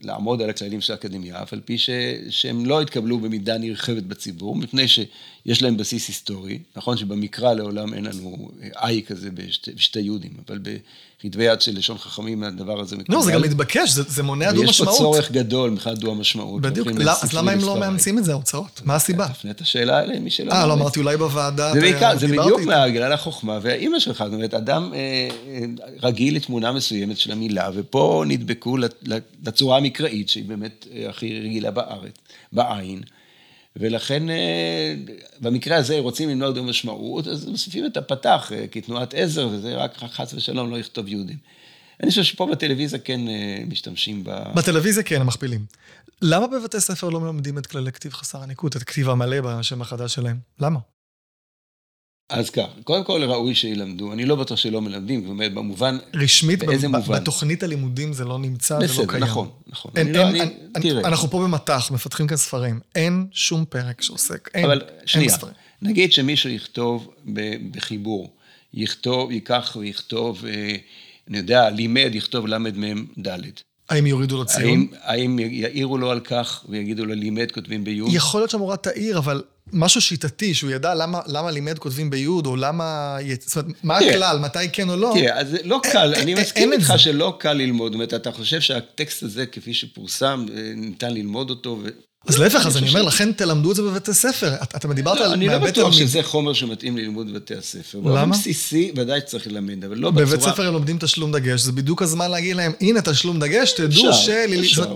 לעמוד על הכללים של האקדמיה, אף על פי ש, שהם לא התקבלו במידה נרחבת בציבור, מפני שיש להם בסיס היסטורי. נכון שבמקרא לעולם אין לנו איי כזה בשתי, בשתי יהודים, אבל בכתבי יד של לשון חכמים הדבר הזה מקובל. לא, זה גם מתבקש, זה, זה מונע דו משמעות. ויש פה צורך גדול מבחינת דו המשמעות. בדיוק, לא, אז למה הם לא מאמצים את זה, ההוצאות? מה הסיבה? תפנה את השאלה אליהם, מי שלא... אה, לא אמרתי, אולי בוועדה... זה בעיקר, זה בדיוק מהגלל החוכמה, והאימא שלך, זאת אומרת, אדם אה, רגיל לתמונה מסוימת של המילה, ופה נדבקו לצורה המקראית, שהיא באמת אה, הכי רגילה בארץ, בעין. ולכן אה, במקרה הזה רוצים למנוע דו משמעות, אז מוסיפים את הפתח אה, כתנועת עזר, וזה רק חס ושלום לא יכתוב יהודים. אני חושב שפה בטלוויזיה כן משתמשים ב... בטלוויזיה כן, הם מכפילים. למה בבתי ספר לא מלמדים את כללי כתיב חסר הניקוד, את הכתיב המלא בשם החדש שלהם? למה? אז כך, קודם כל ראוי שילמדו, אני לא בטוח שלא מלמדים, זאת אומרת, במובן, רשמית, באיזה ב- מובן? בתוכנית הלימודים זה לא נמצא, בסדר, זה לא קיים. נכון, נכון. אין, אין, לא, אני, אני, תראה. אנחנו פה במטח, מפתחים כאן ספרים, אין שום פרק שעוסק, אין, אבל שנייה, אין נגיד שמישהו יכתוב בחיבור, יכתוב, ייקח ויכתוב, אה, אני יודע, לימד, יכתוב ל"מ ד'. האם יורידו לו ציון? האם, האם יעירו לו על כך ויגידו לו לימד כותבים בי'? יכול להיות שהמורה תעיר, אבל משהו שיטתי, שהוא ידע למה, למה לימד כותבים ביוד, או למה... זאת אומרת, מה תראה, הכלל, מתי כן או לא. תראה, אז לא קל, אני מסכים איתך שלא קל ללמוד. זאת אומרת, אתה חושב שהטקסט הזה, כפי שפורסם, אה, ניתן ללמוד אותו, ו... אז להפך, אז אני אומר, לכן תלמדו את זה בבתי ספר. אתה דיברת לא, על... אני לא בטוח שזה חומר שמתאים ללימוד בבתי הספר. למה? בסיסי, ודאי שצריך ללמד, אבל לא בצורה... בבית ספר הם לומדים תשלום דגש, זה בדיוק הזמן להגיד להם, הנה תשלום דגש, תדעו ש...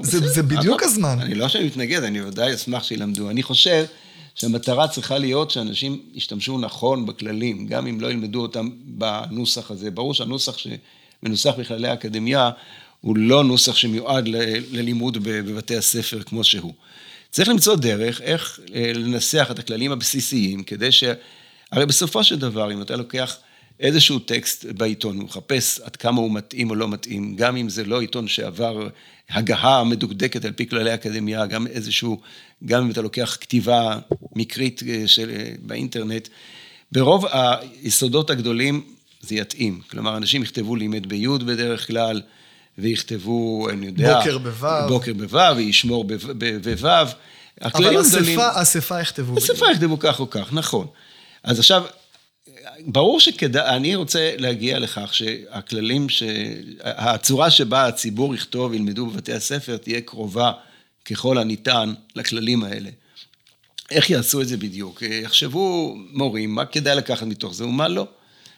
זה בדיוק הזמן. אני לא שאני מתנגד, אני ודאי אשמח שילמדו. אני חושב שהמטרה צריכה להיות שאנשים ישתמשו נכון בכללים, גם אם לא ילמדו אותם בנוסח הזה. ברור שהנוסח שמנוסח בכללי האקדמיה, הוא לא נוסח שמיועד ללימוד בבתי הספר כמו שהוא. צריך למצוא דרך איך אה, לנסח את הכללים הבסיסיים, כדי ש... הרי בסופו של דבר, אם אתה לוקח איזשהו טקסט בעיתון, הוא מחפש עד כמה הוא מתאים או לא מתאים, גם אם זה לא עיתון שעבר הגהה מדוקדקת על פי כללי האקדמיה, גם איזשהו, גם אם אתה לוקח כתיבה מקרית אה, של, אה, באינטרנט, ברוב היסודות הגדולים זה יתאים. כלומר, אנשים יכתבו לימד בי' בדרך כלל, ויכתבו, אני יודע... בוקר בו'. בוקר בו', וישמור בו'. אבל אספה, אספה יכתבו. אספה יכתבו כך או כך, נכון. אז עכשיו, ברור שכדאי, אני רוצה להגיע לכך שהכללים, הצורה שבה הציבור יכתוב, ילמדו בבתי הספר, תהיה קרובה ככל הניתן לכללים האלה. איך יעשו את זה בדיוק? יחשבו מורים, מה כדאי לקחת מתוך זה ומה לא.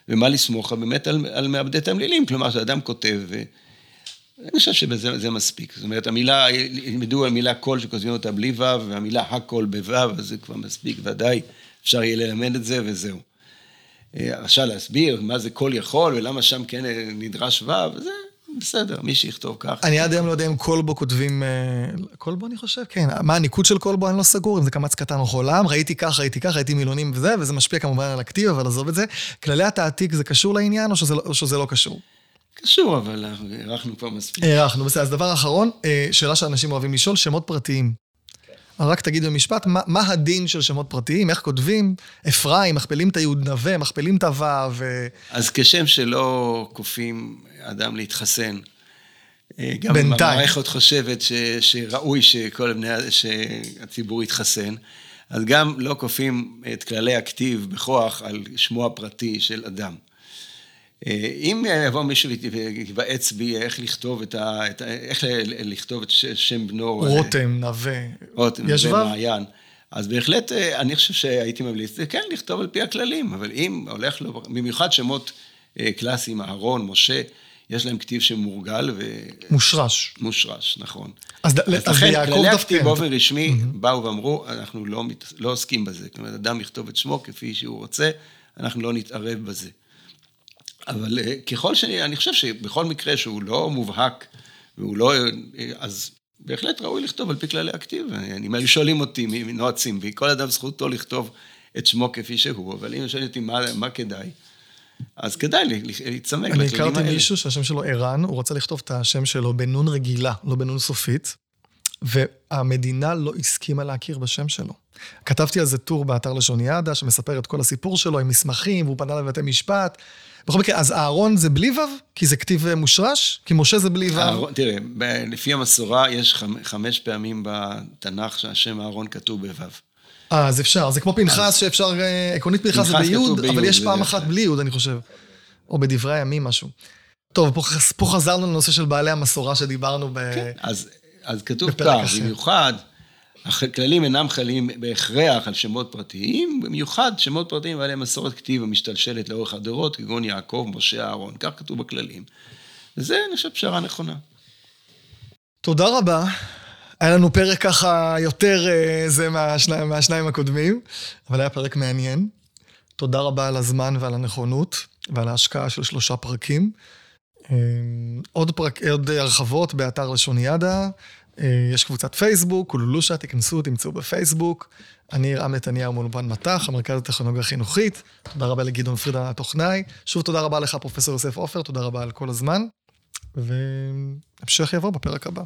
ומה לסמוך באמת על, על מעבדי תמלילים, כלומר, שאדם כותב אני חושב שזה מספיק. זאת אומרת, המילה, ילמדו על מילה כל שכותבים אותה בלי ו', והמילה הכול בו', אז זה כבר מספיק, ודאי אפשר יהיה ללמד את זה וזהו. אה, אפשר להסביר מה זה כול יכול ולמה שם כן נדרש ו', זה בסדר, מי שיכתוב כך. אני עד היום לא יודע אם כלבו כותבים... אה, כלבו אני חושב, כן. מה הניקוד של כלבו אני לא סגור, אם זה קמץ קטן או חולם, ראיתי כך, ראיתי כך, ראיתי מילונים וזה, וזה משפיע כמובן על הכתיב, אבל עזוב את זה. כללי התעתיק זה קשור לעניין או שזה, לא, או שזה לא קשור? קשור, אבל הארכנו כבר מספיק. הארכנו, בסדר. אז דבר אחרון, אה, שאלה שאנשים אוהבים לשאול, שמות פרטיים. רק תגיד במשפט, מה, מה הדין של שמות פרטיים? איך כותבים? אפרים, מכפלים את היוד נווה, מכפלים את הוו. ו... אז כשם שלא כופים אדם להתחסן, אה, גם בינתיים. אם המערכת חושבת ש, שראוי שכל בני, שהציבור יתחסן, אז גם לא כופים את כללי הכתיב בכוח על שמו הפרטי של אדם. אה, אם יבוא מישהו ויתבאץ בי איך לכתוב את ה... איך לכתוב את שם בנו... רותם, נווה. רותם, נווה, מעיין. אז בהחלט אני חושב שהייתי ממליץ, כן, לכתוב על פי הכללים, אבל אם הולך לו, במיוחד שמות קלאסיים, אהרון, משה, יש להם כתיב שמורגל ו... מושרש. מושרש, נכון. אז, אז, אז לכן, כללי הכתיב באופן רשמי mm-hmm. באו ואמרו, אנחנו לא, לא עוסקים בזה. אומרת, אדם יכתוב את שמו כפי שהוא רוצה, אנחנו לא נתערב בזה. אבל אה, ככל שאני, אני חושב שבכל מקרה שהוא לא מובהק, והוא לא, אה, אז בהחלט ראוי לכתוב על פי כללי הכתיב. אם היו שואלים אותי, נועצים בי, כל אדם זכותו לכתוב את שמו כפי שהוא, אבל אם שואלים אותי מה, מה כדאי, אז כדאי להיצמק לכללים האלה. אני הכרתי מישהו שהשם שלו ערן, הוא רצה לכתוב את השם שלו בנון רגילה, לא בנון סופית, והמדינה לא הסכימה להכיר בשם שלו. כתבתי על זה טור באתר לשוניאדה, שמספר את כל הסיפור שלו עם מסמכים, והוא פנה לבתי משפט. בכל מקרה, אז אהרון זה בלי ו'? כי זה כתיב מושרש? כי משה זה בלי ו'? תראה, לפי המסורה יש חמש פעמים בתנ"ך שהשם אהרון כתוב בו'. אה, אז אפשר. זה כמו פנחס שאפשר, אה, עקרונית פנחס זה ביוד, אבל יש פעם אחת בלי יוד, אני חושב. או בדברי הימים משהו. טוב, פה, פה חזרנו לנושא של בעלי המסורה שדיברנו ב... כן, אז, אז כתוב כך, במיוחד, הכללים אינם חלים בהכרח על שמות פרטיים, במיוחד שמות פרטיים בעלי מסורת כתיב המשתלשלת לאורך הדורות, כגון יעקב, משה, אהרון, כך כתוב בכללים. וזה, אני חושב, פשרה נכונה. תודה רבה. היה לנו פרק ככה יותר אה, זה מהשני, מהשניים הקודמים, אבל היה פרק מעניין. תודה רבה על הזמן ועל הנכונות ועל ההשקעה של שלושה פרקים. אה, עוד, פרק, עוד הרחבות באתר לשוניאדה, יש קבוצת פייסבוק, קולולושה, תיכנסו, תמצאו בפייסבוק. אני רם נתניהו מאולפן מט"ח, המרכז לטכנולוגיה חינוכית. תודה רבה לגדעון פרידה הטכנאי. שוב תודה רבה לך, פרופ' יוסף עופר, תודה רבה על כל הזמן. והמשך יבוא בפרק הבא.